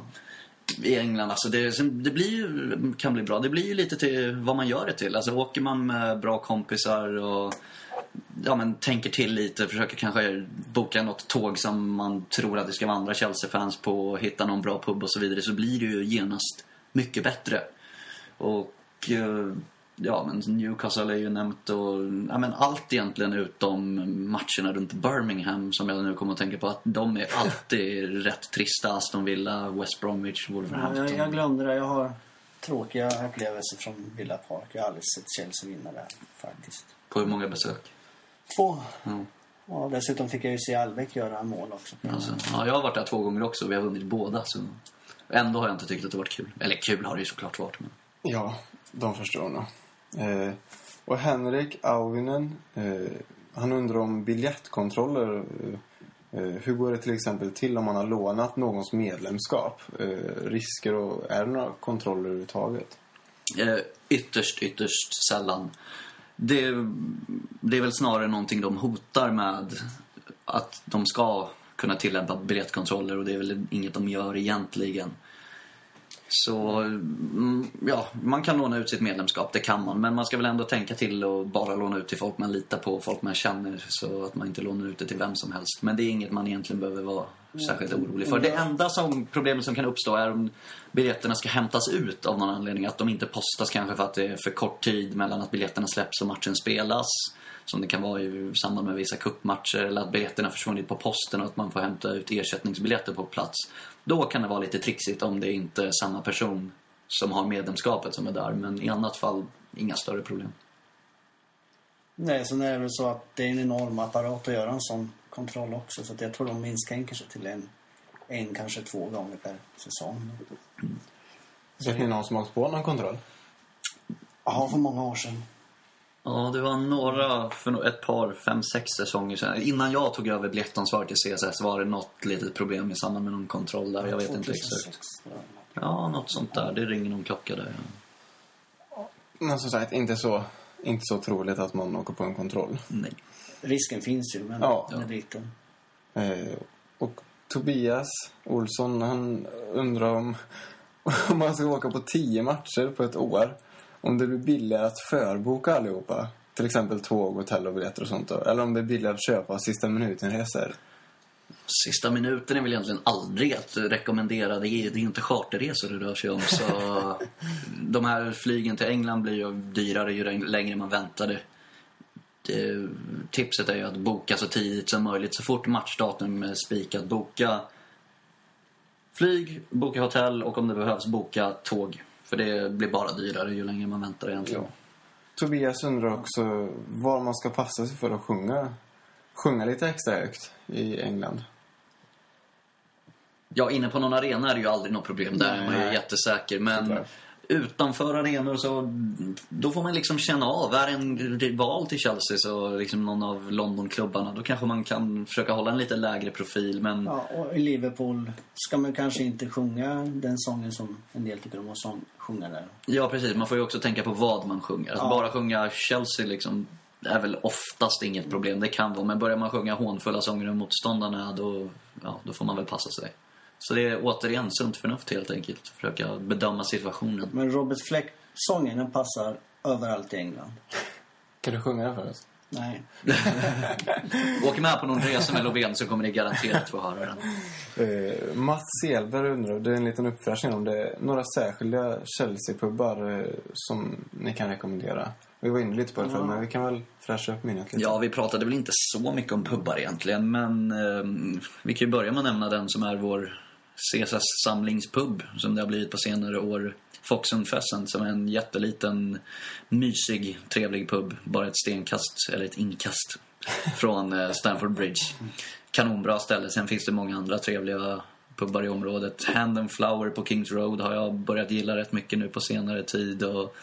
[SPEAKER 2] i England, alltså det, det blir ju, kan bli bra. Det blir ju lite till vad man gör det till. Alltså åker man med bra kompisar och ja, men, tänker till lite, försöker kanske boka något tåg som man tror att det ska vara andra Chelsea-fans på och hitta någon bra pub och så vidare så blir det ju genast mycket bättre. Och eh, ja, men Newcastle är ju nämnt och ja, men allt egentligen utom matcherna runt Birmingham som jag nu kommer att tänka på att de är alltid rätt trista. Aston Villa, West Bromwich,
[SPEAKER 3] Ja,
[SPEAKER 2] Wolverhampton.
[SPEAKER 3] jag, jag glömde det. Jag har tråkiga upplevelser från Villa Park. Jag har aldrig sett Chelsea vinna där faktiskt.
[SPEAKER 2] På hur många besök?
[SPEAKER 3] Två.
[SPEAKER 2] Ja.
[SPEAKER 3] Ja, dessutom fick jag ju se Albeck göra mål också.
[SPEAKER 2] Alltså, ja, jag har varit där två gånger också och vi har vunnit båda. Så ändå har jag inte tyckt att det varit kul. Eller kul har det ju såklart varit. Men...
[SPEAKER 1] Ja, de förstår nog. Eh, och Henrik Auvinen, eh, han undrar om biljettkontroller. Eh, eh, hur går det till exempel till om man har lånat någons medlemskap? Eh, risker och är det några kontroller överhuvudtaget?
[SPEAKER 2] Eh, ytterst, ytterst sällan. Det, det är väl snarare någonting de hotar med. Att de ska kunna tillämpa biljettkontroller och det är väl inget de gör egentligen. Så mm, ja, man kan låna ut sitt medlemskap, det kan man. Men man ska väl ändå tänka till och bara låna ut till folk man litar på, folk man känner. Så att man inte lånar ut det till vem som helst. Men det är inget man egentligen behöver vara särskilt orolig för. Det enda som, problemet som kan uppstå är om biljetterna ska hämtas ut av någon anledning. Att de inte postas kanske för att det är för kort tid mellan att biljetterna släpps och matchen spelas. Som det kan vara i samband med vissa kuppmatcher eller att biljetterna försvunnit på posten och att man får hämta ut ersättningsbiljetter på plats. Då kan det vara lite trixigt om det inte är samma person som har medlemskapet som är där. Men i annat fall, inga större problem.
[SPEAKER 3] Nej, sen är det väl så att det är en enorm apparat att göra en sån kontroll också. Så att jag tror de inskränker sig till en, en kanske två gånger per säsong.
[SPEAKER 1] Vet ni någon som har åkt på någon kontroll?
[SPEAKER 3] Ja, för många år sedan.
[SPEAKER 2] Ja, det var några, för ett par, fem, sex säsonger sedan. Innan jag tog över biljettansvaret i CSS var det något litet problem i samband med någon kontroll där. Jag vet inte
[SPEAKER 3] 2006,
[SPEAKER 2] exakt. Ja, något sånt där. Det ringer någon klocka där.
[SPEAKER 1] Men som sagt, inte så, inte så troligt att man åker på en kontroll.
[SPEAKER 2] Nej.
[SPEAKER 3] Risken finns ju, men
[SPEAKER 1] Ja.
[SPEAKER 3] den är liten.
[SPEAKER 1] Eh, och Tobias Olsson, han undrar om, om man ska åka på tio matcher på ett år. Om det blir billigare att förboka allihopa. Till exempel tåg, hotell och biljetter och sånt då. Eller om det är billigare att köpa sista minuten-resor.
[SPEAKER 2] Sista minuten är väl egentligen aldrig att rekommendera. Det är, det är inte charterresor det rör sig om. Så de här flygen till England blir ju dyrare ju längre man väntade. Det, tipset är ju att boka så tidigt som möjligt. Så fort matchdatum är spikat, boka flyg, boka hotell och om det behövs boka tåg. För det blir bara dyrare ju längre man väntar egentligen.
[SPEAKER 1] Tobias undrar också var man ska passa sig för att sjunga, sjunga lite extra högt i England.
[SPEAKER 2] Ja, inne på någon arena är det ju aldrig något problem. Där är man ju
[SPEAKER 1] Nej.
[SPEAKER 2] jättesäker. Men
[SPEAKER 1] Såklart.
[SPEAKER 2] Utanför arenor så då får man liksom känna av. Är en rival till Chelsea så liksom någon av Londonklubbarna då kanske man kan försöka hålla en lite lägre profil. Men
[SPEAKER 3] Ja, och i Liverpool ska man kanske inte sjunga den sången som en del tycker om att sång, sjunga där.
[SPEAKER 2] ja, precis. Man får ju också tänka på vad man sjunger. Att
[SPEAKER 3] Ja.
[SPEAKER 2] bara sjunga Chelsea liksom är väl oftast inget problem. Det kan vara. Men börjar man sjunga hånfulla sånger om motståndarna då, ja, då får man väl passa sig. Så det är återigen sunt förnuft helt enkelt. Försöka bedöma situationen.
[SPEAKER 3] Men Robert Fleck-sången den passar överallt i England.
[SPEAKER 1] Kan du sjunga den för oss?
[SPEAKER 3] Nej.
[SPEAKER 2] Åk med på någon resa med Lovén så kommer ni garanterat få höra den.
[SPEAKER 1] Eh, Mats Selberg undrar, det är en liten uppfräschning om det. Några särskilda Chelsea-pubbar eh, som ni kan rekommendera? Vi var inne lite på det förut, men vi kan väl fräscha upp minnet lite.
[SPEAKER 2] Ja, vi pratade väl inte så mycket om pubbar egentligen, men eh, vi kan ju börja med att nämna den som är vår CSS samlingspub som det har blivit på senare år. Fox and Pheasant som är en jätteliten, mysig, trevlig pub. Bara ett stenkast, eller ett inkast, från eh, Stamford Bridge. Kanonbra ställe. Sen finns det många andra trevliga pubbar i området. Hand and Flower på Kings Road har jag börjat gilla rätt mycket nu på senare tid. Och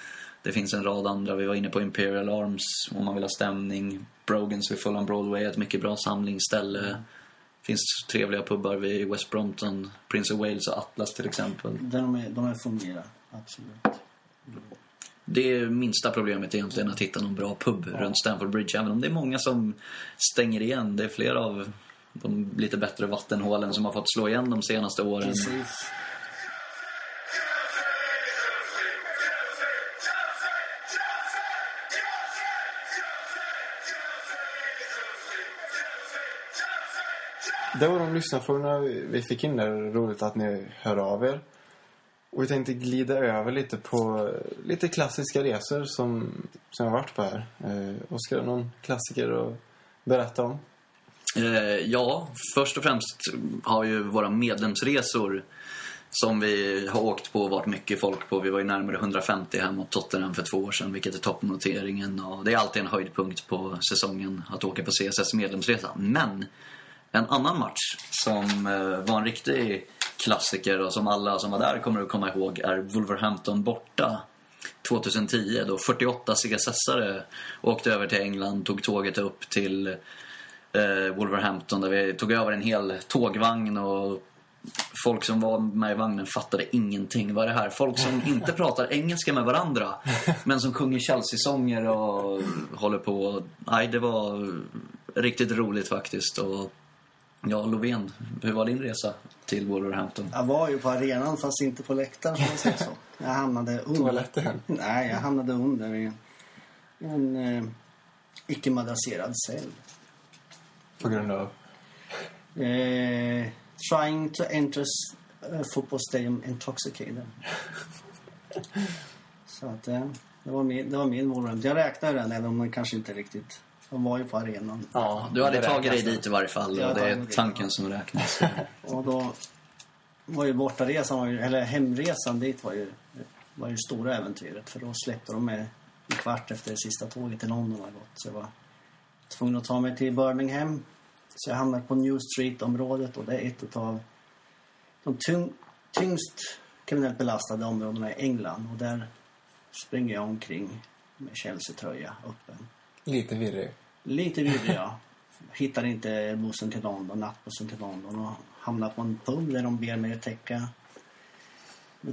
[SPEAKER 2] det finns en rad andra. Vi var inne på Imperial Arms om man vill ha stämning. Brogans vid Fulham Broadway är ett mycket bra samlingsställe. Finns trevliga pubbar vid West Brompton, Prince of Wales och Atlas till exempel.
[SPEAKER 3] De är, de är fungerar, absolut.
[SPEAKER 2] Det är minsta problemet egentligen att hitta någon bra pub runt Stamford Bridge. Även om det är många som stänger igen. Det är flera av de lite bättre vattenhålen som har fått slå igen de senaste åren.
[SPEAKER 3] Precis.
[SPEAKER 1] Det var de lyssnarfrågorna vi fick in där. Roligt att ni hör av er. Och vi tänkte glida över lite på lite klassiska resor som, som jag har varit på här. Eh, Oskar, någon klassiker att berätta om?
[SPEAKER 2] Eh, ja, först och främst har ju våra medlemsresor som vi har åkt på och varit mycket folk på. Vi var ju närmare 150 här mot Tottenham för två år sedan, vilket är toppnoteringen. Och det är alltid en höjdpunkt på säsongen att åka på CSS medlemsresa. Men en annan match som eh, var en riktig klassiker och som alla som var där kommer att komma ihåg är Wolverhampton borta 2010 då 48 CSS-are åkte över till England, tog tåget upp till eh, Wolverhampton där vi tog över en hel tågvagn och folk som var med i vagnen fattade ingenting. Vad är det här? Folk som inte pratar engelska med varandra men som sjunger Chelsea-sånger och håller på. Nej, det var riktigt roligt faktiskt. Och ja, Lovén, hur var din resa till Wolverhampton?
[SPEAKER 3] Jag var ju på arenan fast inte på läktaren som man säger så. Jag hamnade under.
[SPEAKER 1] Toaletten?
[SPEAKER 3] Nej, jag hamnade under i en eh, icke madrasserad cell.
[SPEAKER 1] På grund av?
[SPEAKER 3] Eh, trying to enter a football stadium intoxicated. Så att eh, det var min, det var min Wolverhampton. Jag räknade den även om den kanske inte riktigt... De var ju på arenan.
[SPEAKER 1] Ja,
[SPEAKER 2] Du hade
[SPEAKER 1] det
[SPEAKER 2] tagit dig dit i varje fall och det är tanken som räknas.
[SPEAKER 3] Och då var ju bortaresan, eller hemresan dit var ju, var ju stora äventyret. För då släppte de mig en kvart efter det sista tåget till London hade gått. Så jag var tvungen att ta mig till Birmingham. Så jag hamnade på New Street-området och det är ett av de tyng, tyngst kriminellt belastade områdena i England. Och där springer jag omkring med Chelsea-tröja öppen.
[SPEAKER 1] Lite virrig.
[SPEAKER 3] Lite virrig, ja. Hittar inte bussen till London, nattbussen till London och hamnar på en pub där de ber mig att täcka,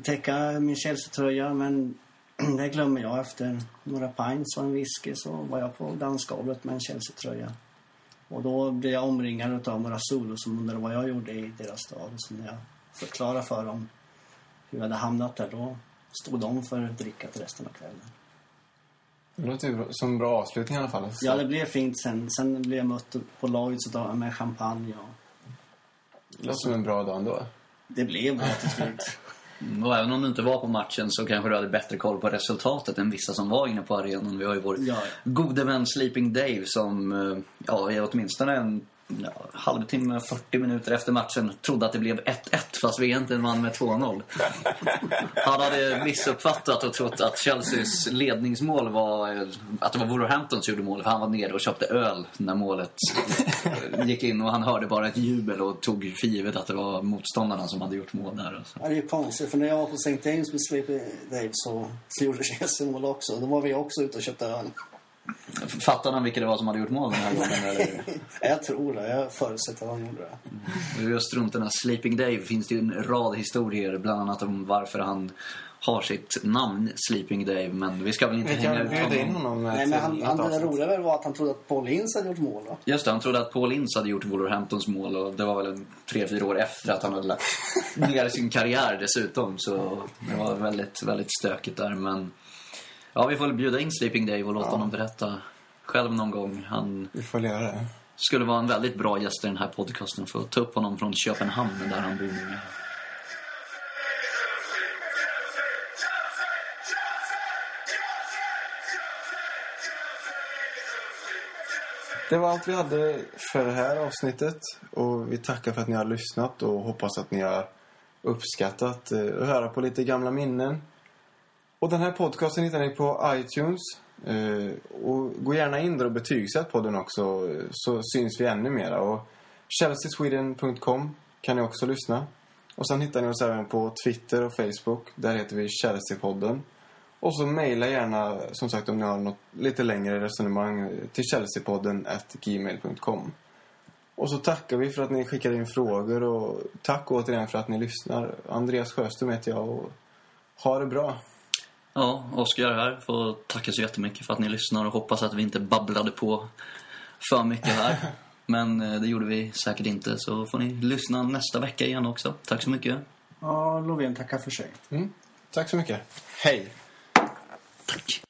[SPEAKER 3] täcka min Chelsea-tröja. Men det glömmer jag. Efter några pints och en whisky så var jag på dansgolvet med en Chelsea-tröja. Och då blev jag omringad av några solos som undrade vad jag gjorde i deras stad. Så när jag förklarade för dem hur jag hade hamnat där, då stod de för drickat resten av kvällen.
[SPEAKER 1] Det låter ju bra- som en bra avslutning i alla fall. Så
[SPEAKER 3] Ja, det blev fint sen. Sen blev jag mött på Lloyds utav- med champagne. Och
[SPEAKER 1] det låter som en bra dag ändå.
[SPEAKER 3] det blev bra till slut.
[SPEAKER 2] Och även om du inte var på matchen så kanske du hade bättre koll på resultatet än vissa som var inne på arenan. Vi har ju vår
[SPEAKER 3] Ja.
[SPEAKER 2] gode vän Sleeping Dave som, eh, ja, är åtminstone en ja, halvtimme, 40 minuter efter matchen trodde att det blev 1-1 fast vi egentligen vann med 2-0. Han hade missuppfattat och trott att Chelseas ledningsmål var att det var Wolverhampton som gjorde målet för han var nere och köpte öl när målet gick in och han hörde bara ett jubel och tog för givet att det var motståndarna som hade gjort mål där. Alltså.
[SPEAKER 3] Ja, det är konstigt, för när jag var på St. James med Sleepy Dave så, så gjorde Chelsea mål också. Då var vi också ute och köpte öl.
[SPEAKER 2] Fattar han vilka det var som hade gjort mål den här gången? Eller?
[SPEAKER 3] Jag tror det. Jag förutsätter att han gjorde det.
[SPEAKER 2] Och Just runt den här Sleeping Dave finns det ju en rad historier, bland annat om varför han har sitt namn Sleeping Dave. Men vi ska väl inte
[SPEAKER 1] Vi
[SPEAKER 2] hänga ut
[SPEAKER 1] bjuda in
[SPEAKER 2] honom.
[SPEAKER 1] honom
[SPEAKER 3] Nej, men han, han, det roliga väl var att han trodde att Paul Ince hade gjort mål. Va?
[SPEAKER 2] Just det, han trodde att Paul Ince hade gjort Wolverhamptons mål och det var väl en tre, fyra år efter att han hade lagt ner sin karriär dessutom. Så det var väldigt, väldigt stökigt där. Men ja, vi får bjuda in Sleeping Dave och låta honom berätta själv någon gång. Han
[SPEAKER 1] Vi får göra det.
[SPEAKER 2] skulle vara en väldigt bra gäst i den här podcasten för att ta upp honom från Köpenhamn där han bor nu.
[SPEAKER 1] Det var allt vi hade för det här avsnittet. Och vi tackar för att ni har lyssnat och hoppas att ni har uppskattat eh, att höra på lite gamla minnen. Och den här podcasten hittar ni på iTunes. Eh, och gå gärna in där och betygsätt podden också så syns vi ännu mera. Och chelseasweden.com kan ni också lyssna. Och sen hittar ni oss även på Twitter och Facebook. Där heter vi Chelsea-podden. Och så mejla gärna, som sagt, om ni har något lite längre resonemang till chelseapodden gmail.com. Och så tackar vi för att ni skickade in frågor och tack återigen för att ni lyssnar. Andreas Sjöström heter jag och ha det bra.
[SPEAKER 2] Ja, Oskar här. Får tacka så jättemycket för att ni lyssnar och hoppas att vi inte babblade på för mycket här. Men eh, det gjorde vi säkert inte, så får ni lyssna nästa vecka igen också. Tack så mycket.
[SPEAKER 3] Ja, Lovén tackar för sig.
[SPEAKER 1] Mm. Tack så mycket. Hej!
[SPEAKER 2] Tack.